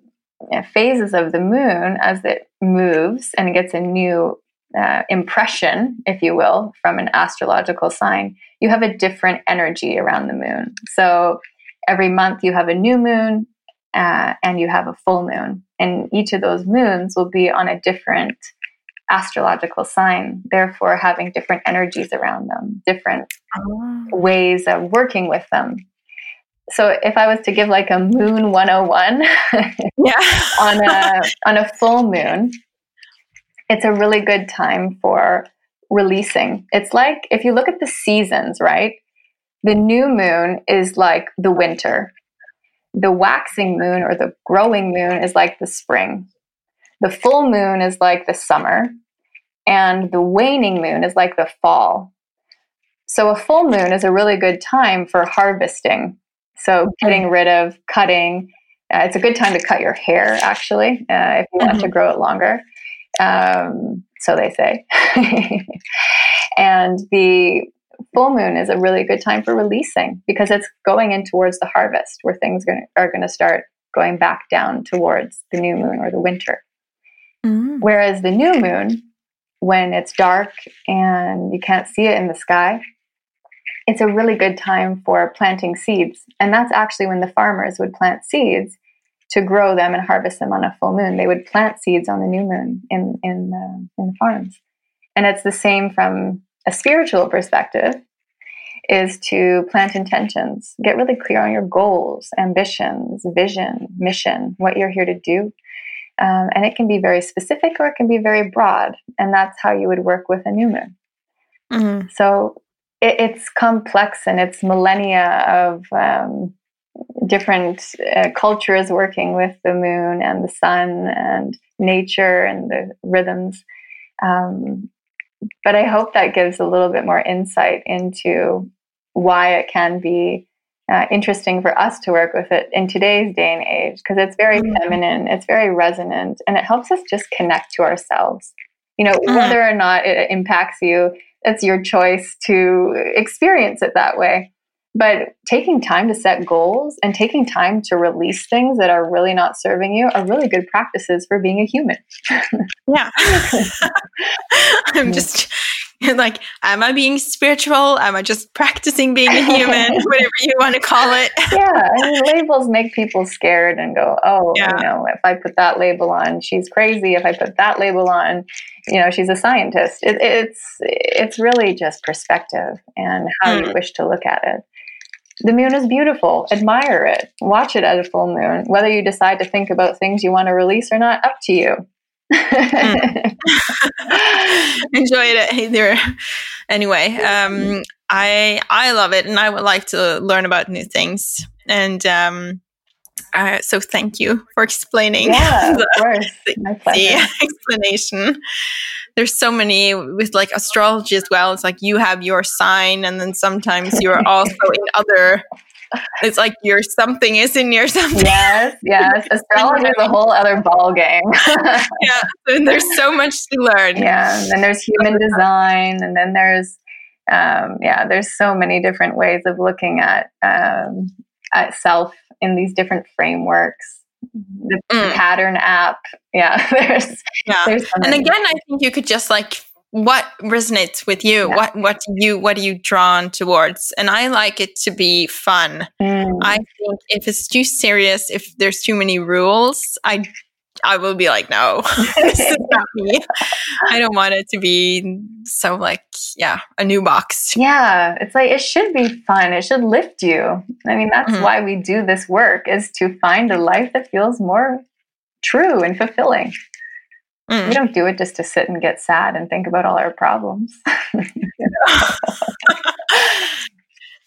phases of the moon, as it moves and gets a new uh, impression, if you will, from an astrological sign, you have a different energy around the moon. So every month you have a new moon uh, and you have a full moon. And each of those moons will be on a different astrological sign, therefore having different energies around them, different oh. ways of working with them. So if I was to give like a moon 101 yeah. on a on a full moon, it's a really good time for releasing. It's like if you look at the seasons, right? The new moon is like the winter. The waxing moon or the growing moon is like the spring. The full moon is like the summer. And the waning moon is like the fall. So a full moon is a really good time for harvesting. So getting rid of cutting. Uh, it's a good time to cut your hair, actually, uh, if you mm-hmm. want to mm-hmm. grow it longer. Um, so they say. and the full moon is a really good time for releasing because it's going in towards the harvest where things gonna, are going to start going back down towards the new moon or the winter. Mm. Whereas the new moon, when it's dark and you can't see it in the sky, it's a really good time for planting seeds. And that's actually when the farmers would plant seeds to grow them and harvest them on a full moon. They would plant seeds on the new moon in in the, in the farms, and it's the same from a spiritual perspective. Is to plant intentions, get really clear on your goals, ambitions, vision, mission, what you're here to do. Um, and it can be very specific or it can be very broad. And that's how you would work with a new moon. Mm-hmm. So it, it's complex and it's millennia of um, different uh, cultures working with the moon and the sun and nature and the rhythms. Um, but I hope that gives a little bit more insight into why it can be uh, interesting for us to work with it in today's day and age because it's very mm-hmm. feminine, it's very resonant, and it helps us just connect to ourselves. You know, mm-hmm. whether or not it impacts you, it's your choice to experience it that way. But taking time to set goals and taking time to release things that are really not serving you are really good practices for being a human. yeah. I'm just like, am I being spiritual? Am I just practicing being a human? Whatever you want to call it. yeah. I mean, labels make people scared and go, oh, yeah. you know, if I put that label on, she's crazy. If I put that label on, you know, she's a scientist. It, it's, it's really just perspective and how mm. you wish to look at it the moon is beautiful. Admire it. Watch it at a full moon. Whether you decide to think about things you want to release or not, up to you. Mm. Enjoyed it either. Anyway, um, I I love it, and I would like to learn about new things. And um, uh, so, thank you for explaining. Yeah, the, of course. The explanation there's so many with like astrology as well. It's like you have your sign, and then sometimes you're also in other. It's like your something is in your something. Yes, yes. Astrology is a whole other ball game. yeah, and there's so much to learn. Yeah, and then there's human design, and then there's um, yeah, there's so many different ways of looking at um, at self in these different frameworks the mm. pattern app. Yeah, there's yeah. There's and again, I think you could just like what resonates with you. Yeah. What what you what are you drawn towards? And I like it to be fun. Mm. I think if it's too serious, if there's too many rules, I I will be like, no, this is not me. I don't want it to be so like, yeah, a new box. Yeah, it's like it should be fun. It should lift you. I mean, that's mm-hmm. why we do this work is to find a life that feels more true and fulfilling. Mm. We don't do it just to sit and get sad and think about all our problems.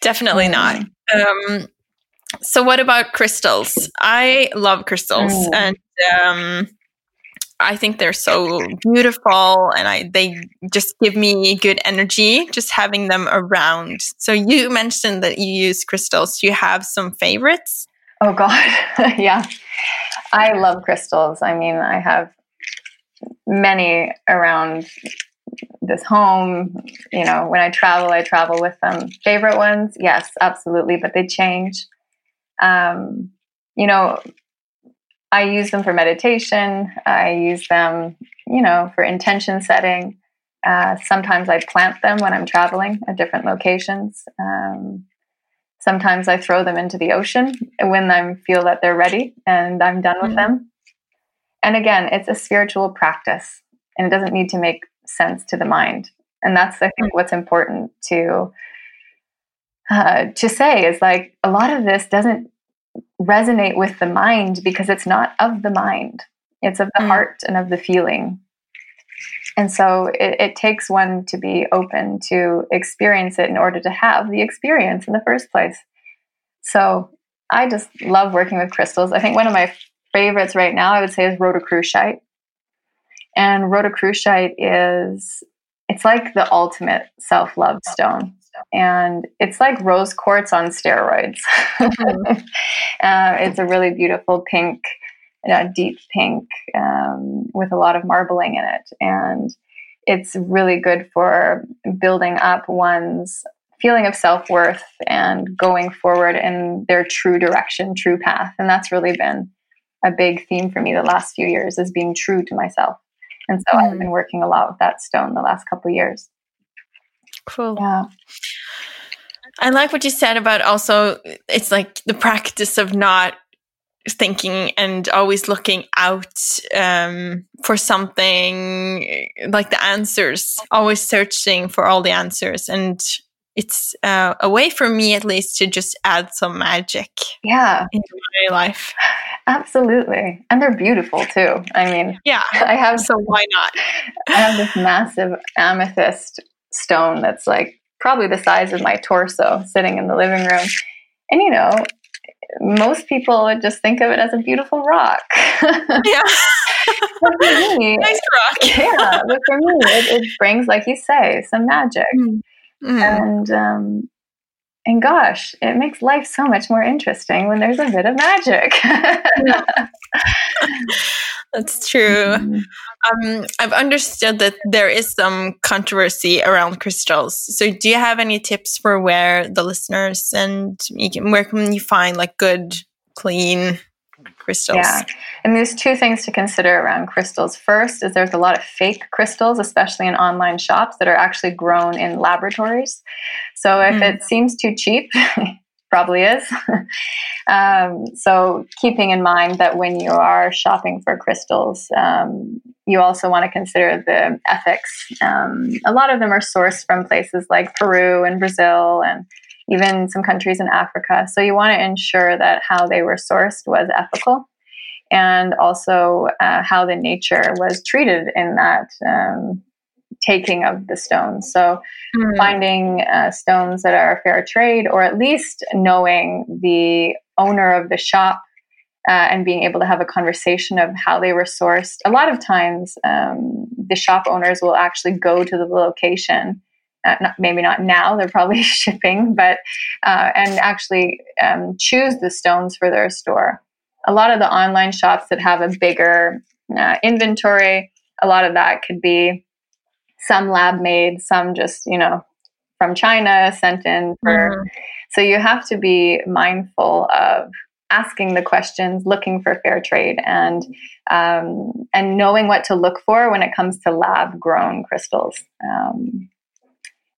Definitely not. Mm. Um, so, what about crystals? I love crystals, mm. and um, I think they're so beautiful, and I they just give me good energy just having them around. So, you mentioned that you use crystals. Do you have some favorites? Oh God, yeah, I love crystals. I mean, I have many around this home. You know, when I travel, I travel with them. Favorite ones, yes, absolutely, but they change. Um, you know, I use them for meditation. I use them, you know, for intention setting. Uh, sometimes I plant them when I'm traveling at different locations. Um, sometimes I throw them into the ocean when I feel that they're ready and I'm done with mm-hmm. them. And again, it's a spiritual practice and it doesn't need to make sense to the mind. And that's, I think, what's important to uh, to say is like a lot of this doesn't resonate with the mind because it's not of the mind. It's of the mm. heart and of the feeling. And so it, it, takes one to be open to experience it in order to have the experience in the first place. So i just love working with crystals. I think one of my favorites right now i would say is rhodochrosite and rhodochrosite is it's like the ultimate self-love stone and it's like rose quartz on steroids. Mm-hmm. uh, it's a really beautiful pink, deep pink um, with a lot of marbling in it, and it's really good for building up one's feeling of self worth and going forward in their true direction, true path, and that's really been a big theme for me the last few years is being true to myself. And so mm. I've been working a lot with that stone the last couple of years. Cool. Yeah. I like what you said about also it's like the practice of not thinking and always looking out um, for something like the answers, always searching for all the answers. And it's uh, a way for me, at least, to just add some magic. Yeah. Into my life. Absolutely. And they're beautiful too. I mean, yeah. I have. So why not? I have this massive amethyst stone that's like probably the size of my torso sitting in the living room. And you know, most people would just think of it as a beautiful rock. yeah. me, nice rock. yeah. But for me, it, it, brings, like you say, some magic. Mm-hmm. And um, and gosh, it makes life so much more interesting when there's a bit of magic. That's true. Mm-hmm. Um, I've understood that there is some controversy around crystals. So, do you have any tips for where the listeners and can, where can you find like good, clean crystals? Yeah, and there's two things to consider around crystals. First, is there's a lot of fake crystals, especially in online shops, that are actually grown in laboratories. So, if mm. it seems too cheap, probably is. um, so, keeping in mind that when you are shopping for crystals, um, you also want to consider the ethics. Um, a lot of them are sourced from places like Peru and Brazil and even some countries in Africa. So, you want to ensure that how they were sourced was ethical. And also uh, how the nature was treated in that um, taking of the stones. So mm. finding uh, stones that are fair trade, or at least knowing the owner of the shop uh, and being able to have a conversation of how they were sourced. A lot of times, um, the shop owners will actually go to the location. Uh, not, maybe not now; they're probably shipping, but uh, and actually um, choose the stones for their store. A lot of the online shops that have a bigger uh, inventory, a lot of that could be some lab made, some just, you know, from China sent in for. Mm-hmm. So you have to be mindful of asking the questions, looking for fair trade, and um, and knowing what to look for when it comes to lab grown crystals. Um,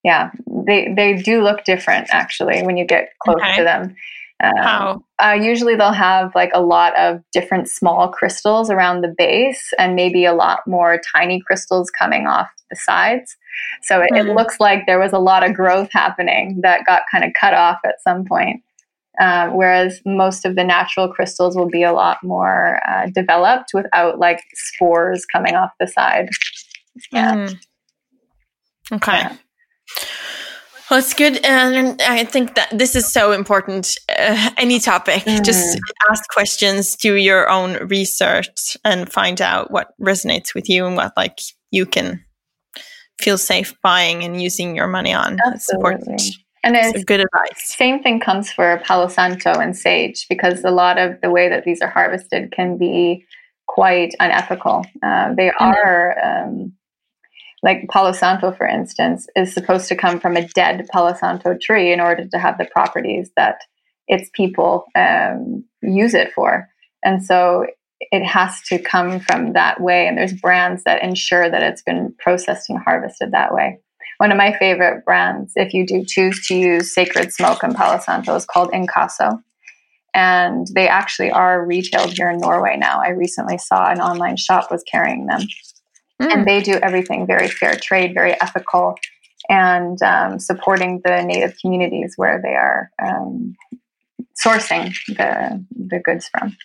yeah, they they do look different actually when you get close okay. to them. Um, How? Uh, usually they'll have like a lot of different small crystals around the base and maybe a lot more tiny crystals coming off the sides. So it, mm-hmm. it looks like there was a lot of growth happening that got kind of cut off at some point. Um, whereas most of the natural crystals will be a lot more uh, developed without like spores coming off the side. Yeah. Mm. Okay. Yeah. Well, it's good. And I think that this is so important. Uh, any topic, mm. just ask questions, do your own research, and find out what resonates with you and what like you can feel safe buying and using your money on. Absolutely. That's important. And it's, good advice. Same thing comes for Palo Santo and sage because a lot of the way that these are harvested can be quite unethical. Uh, they mm-hmm. are um, like Palo Santo, for instance, is supposed to come from a dead Palo Santo tree in order to have the properties that its people um, use it for. And so it has to come from that way. And there's brands that ensure that it's been processed and harvested that way. One of my favorite brands, if you do choose to use Sacred Smoke and Palo Santo, is called Incausa. And they actually are retailed here in Norway now. I recently saw an online shop was carrying them. Mm. And they do everything very fair trade, very ethical, and um, supporting the native communities where they are um, sourcing the, the goods from.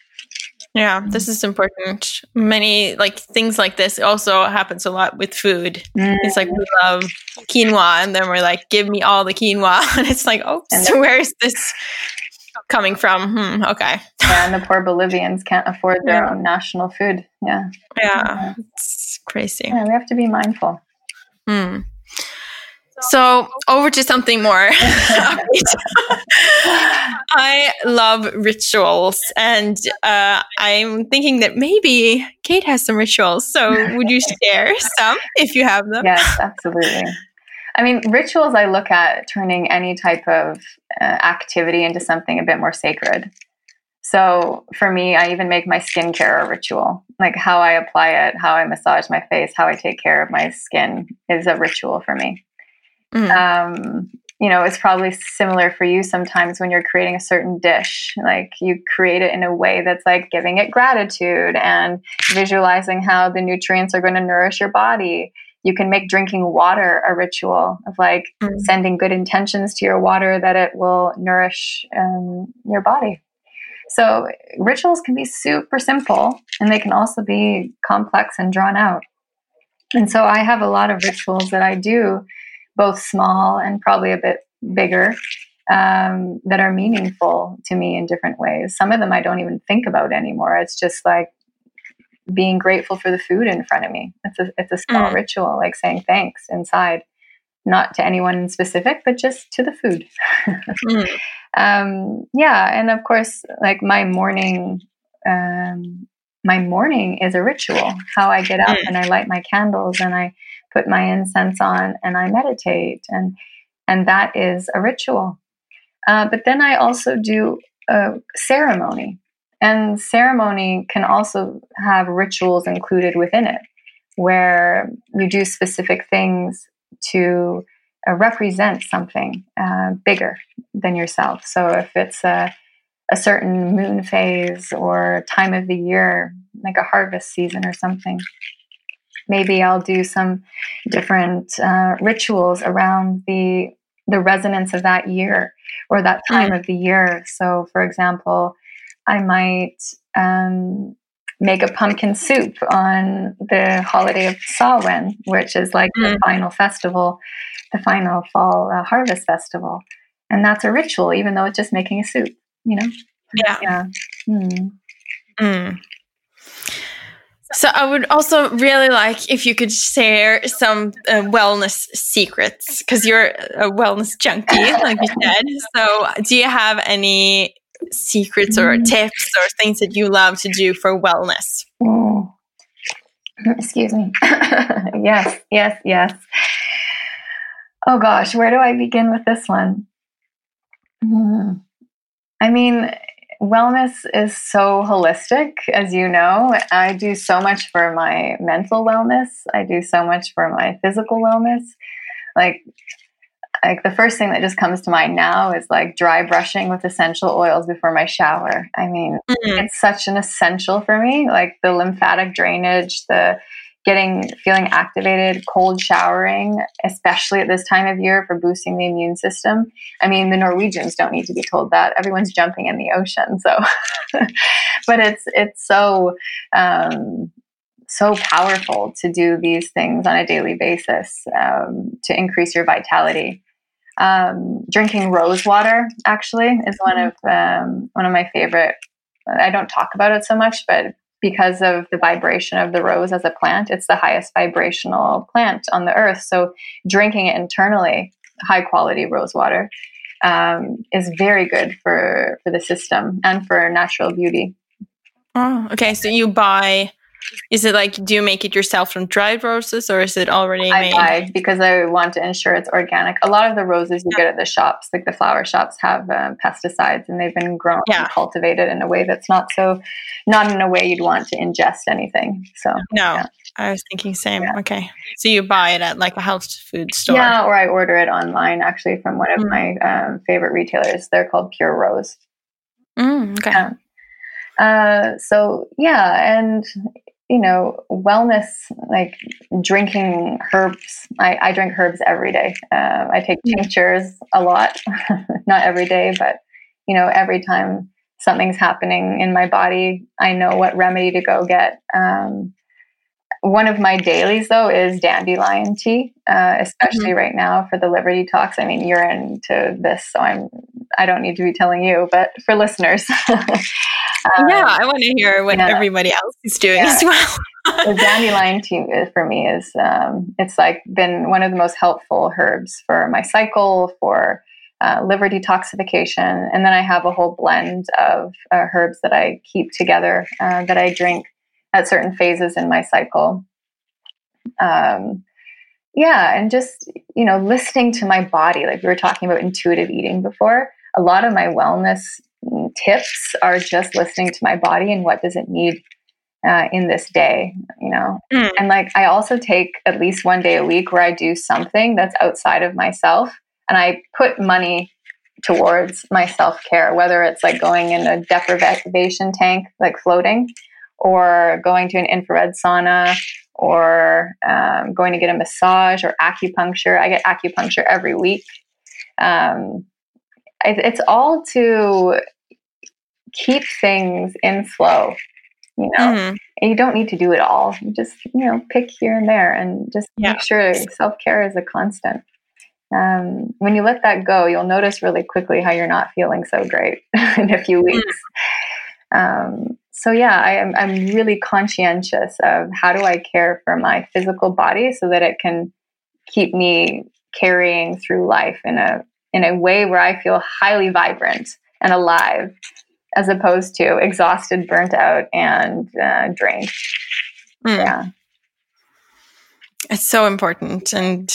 Yeah, this is important. Many like things like this also happens a lot with food. Mm. It's like we love quinoa, and then we're like, "Give me all the quinoa," and it's like, "Oh, so where is this coming from?" Hmm, okay. Yeah, and the poor Bolivians can't afford their yeah. own national food. Yeah, yeah, it's crazy. Yeah, we have to be mindful. Hmm. So over to something more. I love rituals, and uh, I'm thinking that maybe Kate has some rituals. So would you share some if you have them? Yes, absolutely. I mean, rituals I look at turning any type of uh, activity into something a bit more sacred. So for me, I even make my skincare a ritual. Like how I apply it, how I massage my face, how I take care of my skin is a ritual for me. Mm. Um, you know, it's probably similar for you sometimes when you're creating a certain dish. Like you create it in a way that's like giving it gratitude and visualizing how the nutrients are going to nourish your body. You can make drinking water a ritual of like mm. sending good intentions to your water that it will nourish um, your body. So rituals can be super simple and they can also be complex and drawn out. And so I have a lot of rituals that I do both small and probably a bit bigger um, that are meaningful to me in different ways. Some of them I don't even think about anymore. It's just like being grateful for the food in front of me. It's a it's a small mm. ritual, like saying thanks inside, not to anyone in specific, but just to the food. mm. um, yeah, and of course, like my morning. Um, my morning is a ritual. How I get up mm. and I light my candles and I put my incense on and I meditate, and and that is a ritual. Uh, but then I also do a ceremony, and ceremony can also have rituals included within it, where you do specific things to uh, represent something uh, bigger than yourself. So if it's a a certain moon phase or time of the year, like a harvest season or something, maybe I'll do some different uh, rituals around the the resonance of that year or that time mm. of the year. So, for example, I might um, make a pumpkin soup on the holiday of Samhain, which is like mm. the final festival, the final fall uh, harvest festival, and that's a ritual, even though it's just making a soup. You know? Yeah. Yeah. Mm. Mm. So I would also really like if you could share some uh, wellness secrets because you're a wellness junkie, like you said. So do you have any secrets or mm. tips or things that you love to do for wellness? Oh. Excuse me. yes, yes, yes. Oh gosh, where do I begin with this one? Mm. I mean, wellness is so holistic, as you know. I do so much for my mental wellness, I do so much for my physical wellness. Like, like the first thing that just comes to mind now is like dry brushing with essential oils before my shower. I mean, mm-hmm. it's such an essential for me, like the lymphatic drainage, the getting feeling activated, cold showering, especially at this time of year for boosting the immune system. I mean, the Norwegians don't need to be told that. Everyone's jumping in the ocean, so but it's it's so um, so powerful to do these things on a daily basis um, to increase your vitality. Um, drinking rose water actually is one of um, one of my favorite. I don't talk about it so much, but because of the vibration of the rose as a plant, it's the highest vibrational plant on the earth. So drinking it internally, high quality rose water, um, is very good for for the system and for natural beauty. Oh, okay. So you buy is it like, do you make it yourself from dried roses or is it already I made? buy because I want to ensure it's organic. A lot of the roses you yeah. get at the shops, like the flower shops, have um, pesticides and they've been grown yeah. and cultivated in a way that's not so, not in a way you'd want to ingest anything. So, no. Yeah. I was thinking same. Okay. So you buy it at like a health food store? Yeah, or I order it online actually from one of mm. my um, favorite retailers. They're called Pure Rose. Mm, okay. Um, uh, so yeah, and you know, wellness, like drinking herbs. I, I drink herbs every day. Uh, I take mm. tinctures a lot, not every day, but, you know, every time something's happening in my body, I know what remedy to go get. Um, one of my dailies, though, is dandelion tea, uh, especially mm-hmm. right now for the liver detox. I mean, you're into this, so I'm. I don't need to be telling you, but for listeners, um, yeah, I want to hear what yeah. everybody else is doing yeah. as well. the dandelion tea for me is um, it's like been one of the most helpful herbs for my cycle for uh, liver detoxification, and then I have a whole blend of uh, herbs that I keep together uh, that I drink at certain phases in my cycle. Um, yeah, and just, you know, listening to my body, like we were talking about intuitive eating before, a lot of my wellness tips are just listening to my body and what does it need uh, in this day, you know? Mm. And like, I also take at least one day a week where I do something that's outside of myself and I put money towards my self care, whether it's like going in a deprivation tank, like floating, or going to an infrared sauna or um, going to get a massage or acupuncture. I get acupuncture every week. Um, it's all to keep things in flow, you know, mm-hmm. and you don't need to do it all. You just, you know, pick here and there and just yeah. make sure self care is a constant. Um, when you let that go, you'll notice really quickly how you're not feeling so great in a few weeks. Mm. Um, so yeah, I am I'm really conscientious of how do I care for my physical body so that it can keep me carrying through life in a in a way where I feel highly vibrant and alive, as opposed to exhausted, burnt out, and uh, drained. Mm. Yeah, it's so important, and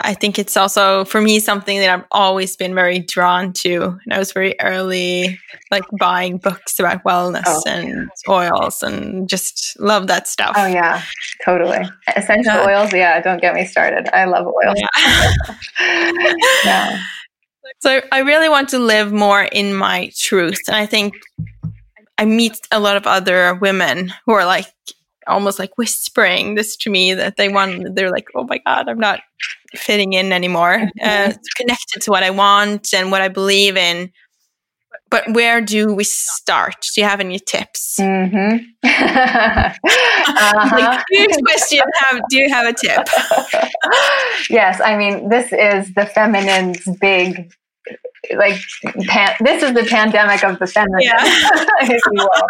I think it's also for me something that I've always been very drawn to. And I was very early, like buying books about wellness oh, and oils, and just love that stuff. Oh yeah, totally. Essential yeah. oils, yeah. Don't get me started. I love oils. Yeah. yeah. So I really want to live more in my truth, and I think I meet a lot of other women who are like almost like whispering this to me that they want they're like oh my god i'm not fitting in anymore mm-hmm. uh, connected to what i want and what i believe in but where do we start do you have any tips mm-hmm. uh-huh. like, huge question have, do you have a tip yes i mean this is the feminine's big like pan- this is the pandemic of the feminine, yeah. if you will.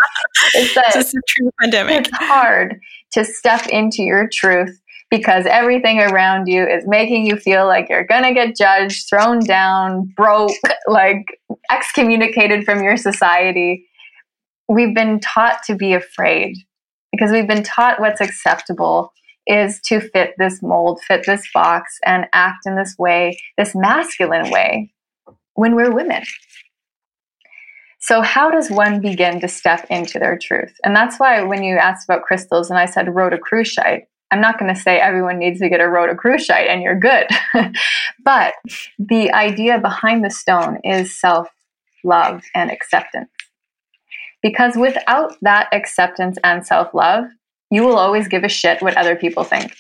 It's that it's a true pandemic. It's hard to step into your truth because everything around you is making you feel like you're gonna get judged, thrown down, broke, like excommunicated from your society. We've been taught to be afraid because we've been taught what's acceptable is to fit this mold, fit this box, and act in this way, this masculine way when we're women. So, how does one begin to step into their truth? And that's why when you asked about crystals and I said Rhodochrosite, I'm not going to say everyone needs to get a Rhodochrosite and you're good. but the idea behind the stone is self love and acceptance. Because without that acceptance and self love, you will always give a shit what other people think.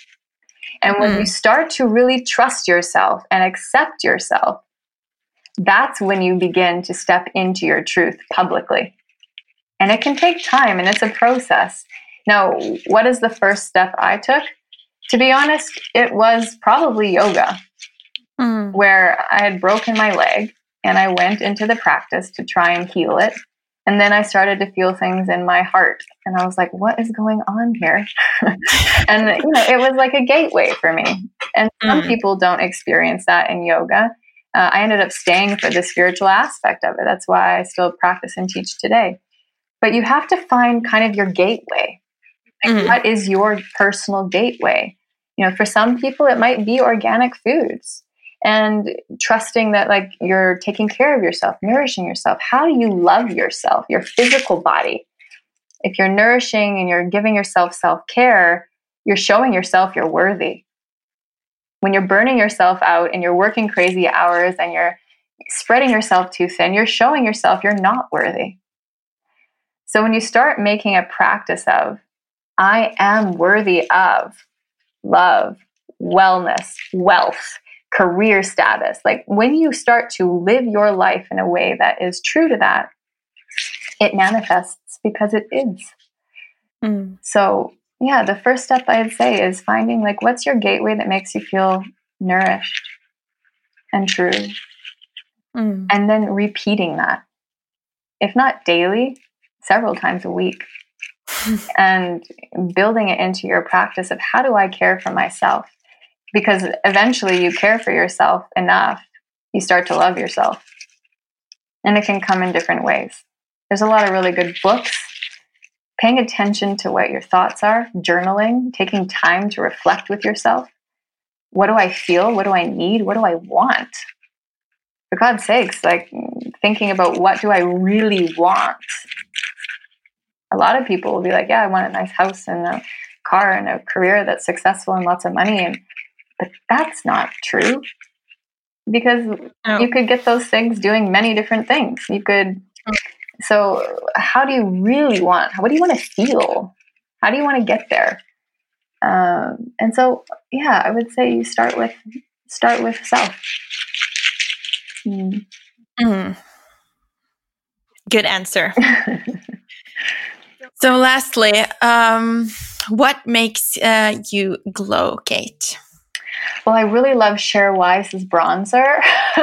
And when mm. you start to really trust yourself and accept yourself, that's when you begin to step into your truth publicly. And it can take time and it's a process. Now, what is the first step I took? To be honest, it was probably yoga, mm. where I had broken my leg and I went into the practice to try and heal it. And then I started to feel things in my heart. And I was like, what is going on here? and, you know, it was like a gateway for me. And some mm. people don't experience that in yoga. Uh, I ended up staying for the spiritual aspect of it. That's why I still practice and teach today. But you have to find kind of your gateway. Like, mm. What is your personal gateway? You know, for some people, it might be organic foods and trusting that like you're taking care of yourself, nourishing yourself. How do you love yourself, your physical body? If you're nourishing and you're giving yourself self care, you're showing yourself you're worthy. When you're burning yourself out and you're working crazy hours and you're spreading yourself too thin, you're showing yourself you're not worthy. So when you start making a practice of, I am worthy of love, wellness, wealth, career status. Like when you start to live your life in a way that is true to that, it manifests because it is. Mm. So, yeah, the first step I'd say is finding like what's your gateway that makes you feel nourished and true. Mm. And then repeating that. If not daily, several times a week. And building it into your practice of how do I care for myself? because eventually you care for yourself enough, you start to love yourself. And it can come in different ways. There's a lot of really good books. Paying attention to what your thoughts are, journaling, taking time to reflect with yourself. What do I feel? What do I need? What do I want? For God's sakes, like thinking about what do I really want? A lot of people will be like, yeah, I want a nice house and a car and a career that's successful and lots of money. And but that's not true because oh. you could get those things doing many different things. You could. Oh. So, how do you really want? What do you want to feel? How do you want to get there? Um, and so, yeah, I would say you start with start with self. Mm. Mm. Good answer. so, lastly, um, what makes uh, you glow, Kate? Well, I really love Cher Wise's bronzer.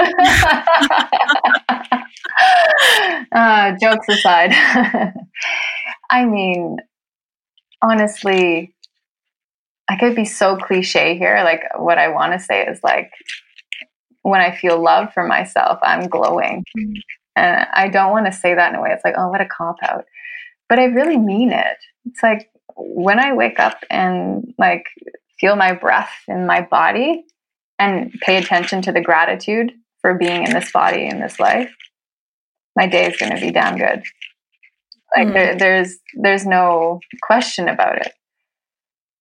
uh, jokes aside, I mean, honestly, I could be so cliche here. Like, what I want to say is like, when I feel love for myself, I'm glowing. And I don't want to say that in a way. It's like, oh, what a cop out. But I really mean it. It's like when I wake up and like feel my breath in my body and pay attention to the gratitude for being in this body in this life, my day is going to be damn good. Like mm. there, there's there's no question about it.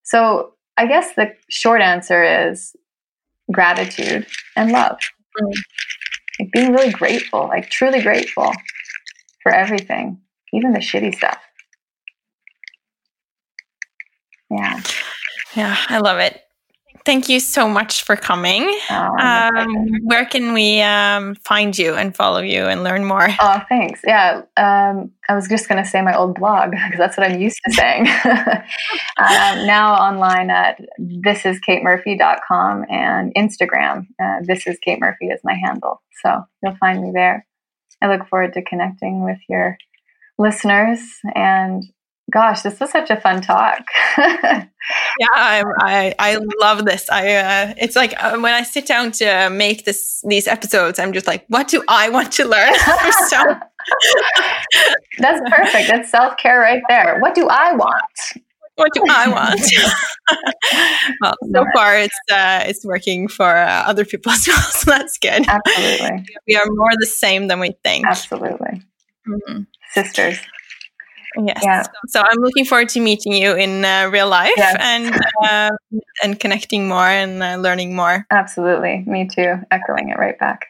So I guess the short answer is gratitude and love. Mm. Like being really grateful, like truly grateful for everything, even the shitty stuff. Yeah. Yeah, I love it. Thank you so much for coming. Oh, um, where can we um, find you and follow you and learn more? Oh, thanks. Yeah, um, I was just going to say my old blog because that's what I'm used to saying. um, now online at thisiskatemurphy.com and Instagram. Uh, this is Kate Murphy is my handle. So you'll find me there. I look forward to connecting with your listeners and gosh, this was such a fun talk. yeah, I, I, I love this. I uh, it's like uh, when I sit down to make this these episodes, I'm just like, what do I want to learn? so that's perfect. That's self care right there. What do I want? What do I want? well, so far it's uh, it's working for uh, other people as well, so that's good. Absolutely, we are more the same than we think. Absolutely, mm-hmm. Sisters. Yes. Yeah. So I'm looking forward to meeting you in uh, real life yes. and uh, and connecting more and uh, learning more. Absolutely. Me too. Echoing it right back.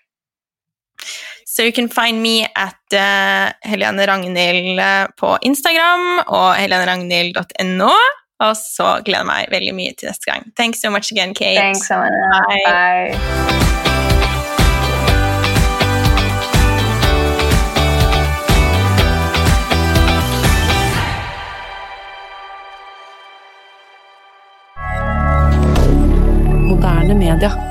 So you can find me at uh, Helene Ragnhild uh, på Instagram og heleneragnhild.no. Og så gleder jeg meg veldig mye til neste gang. Thanks so much again, Kate. Thanks, Bye. Bye. moderne media.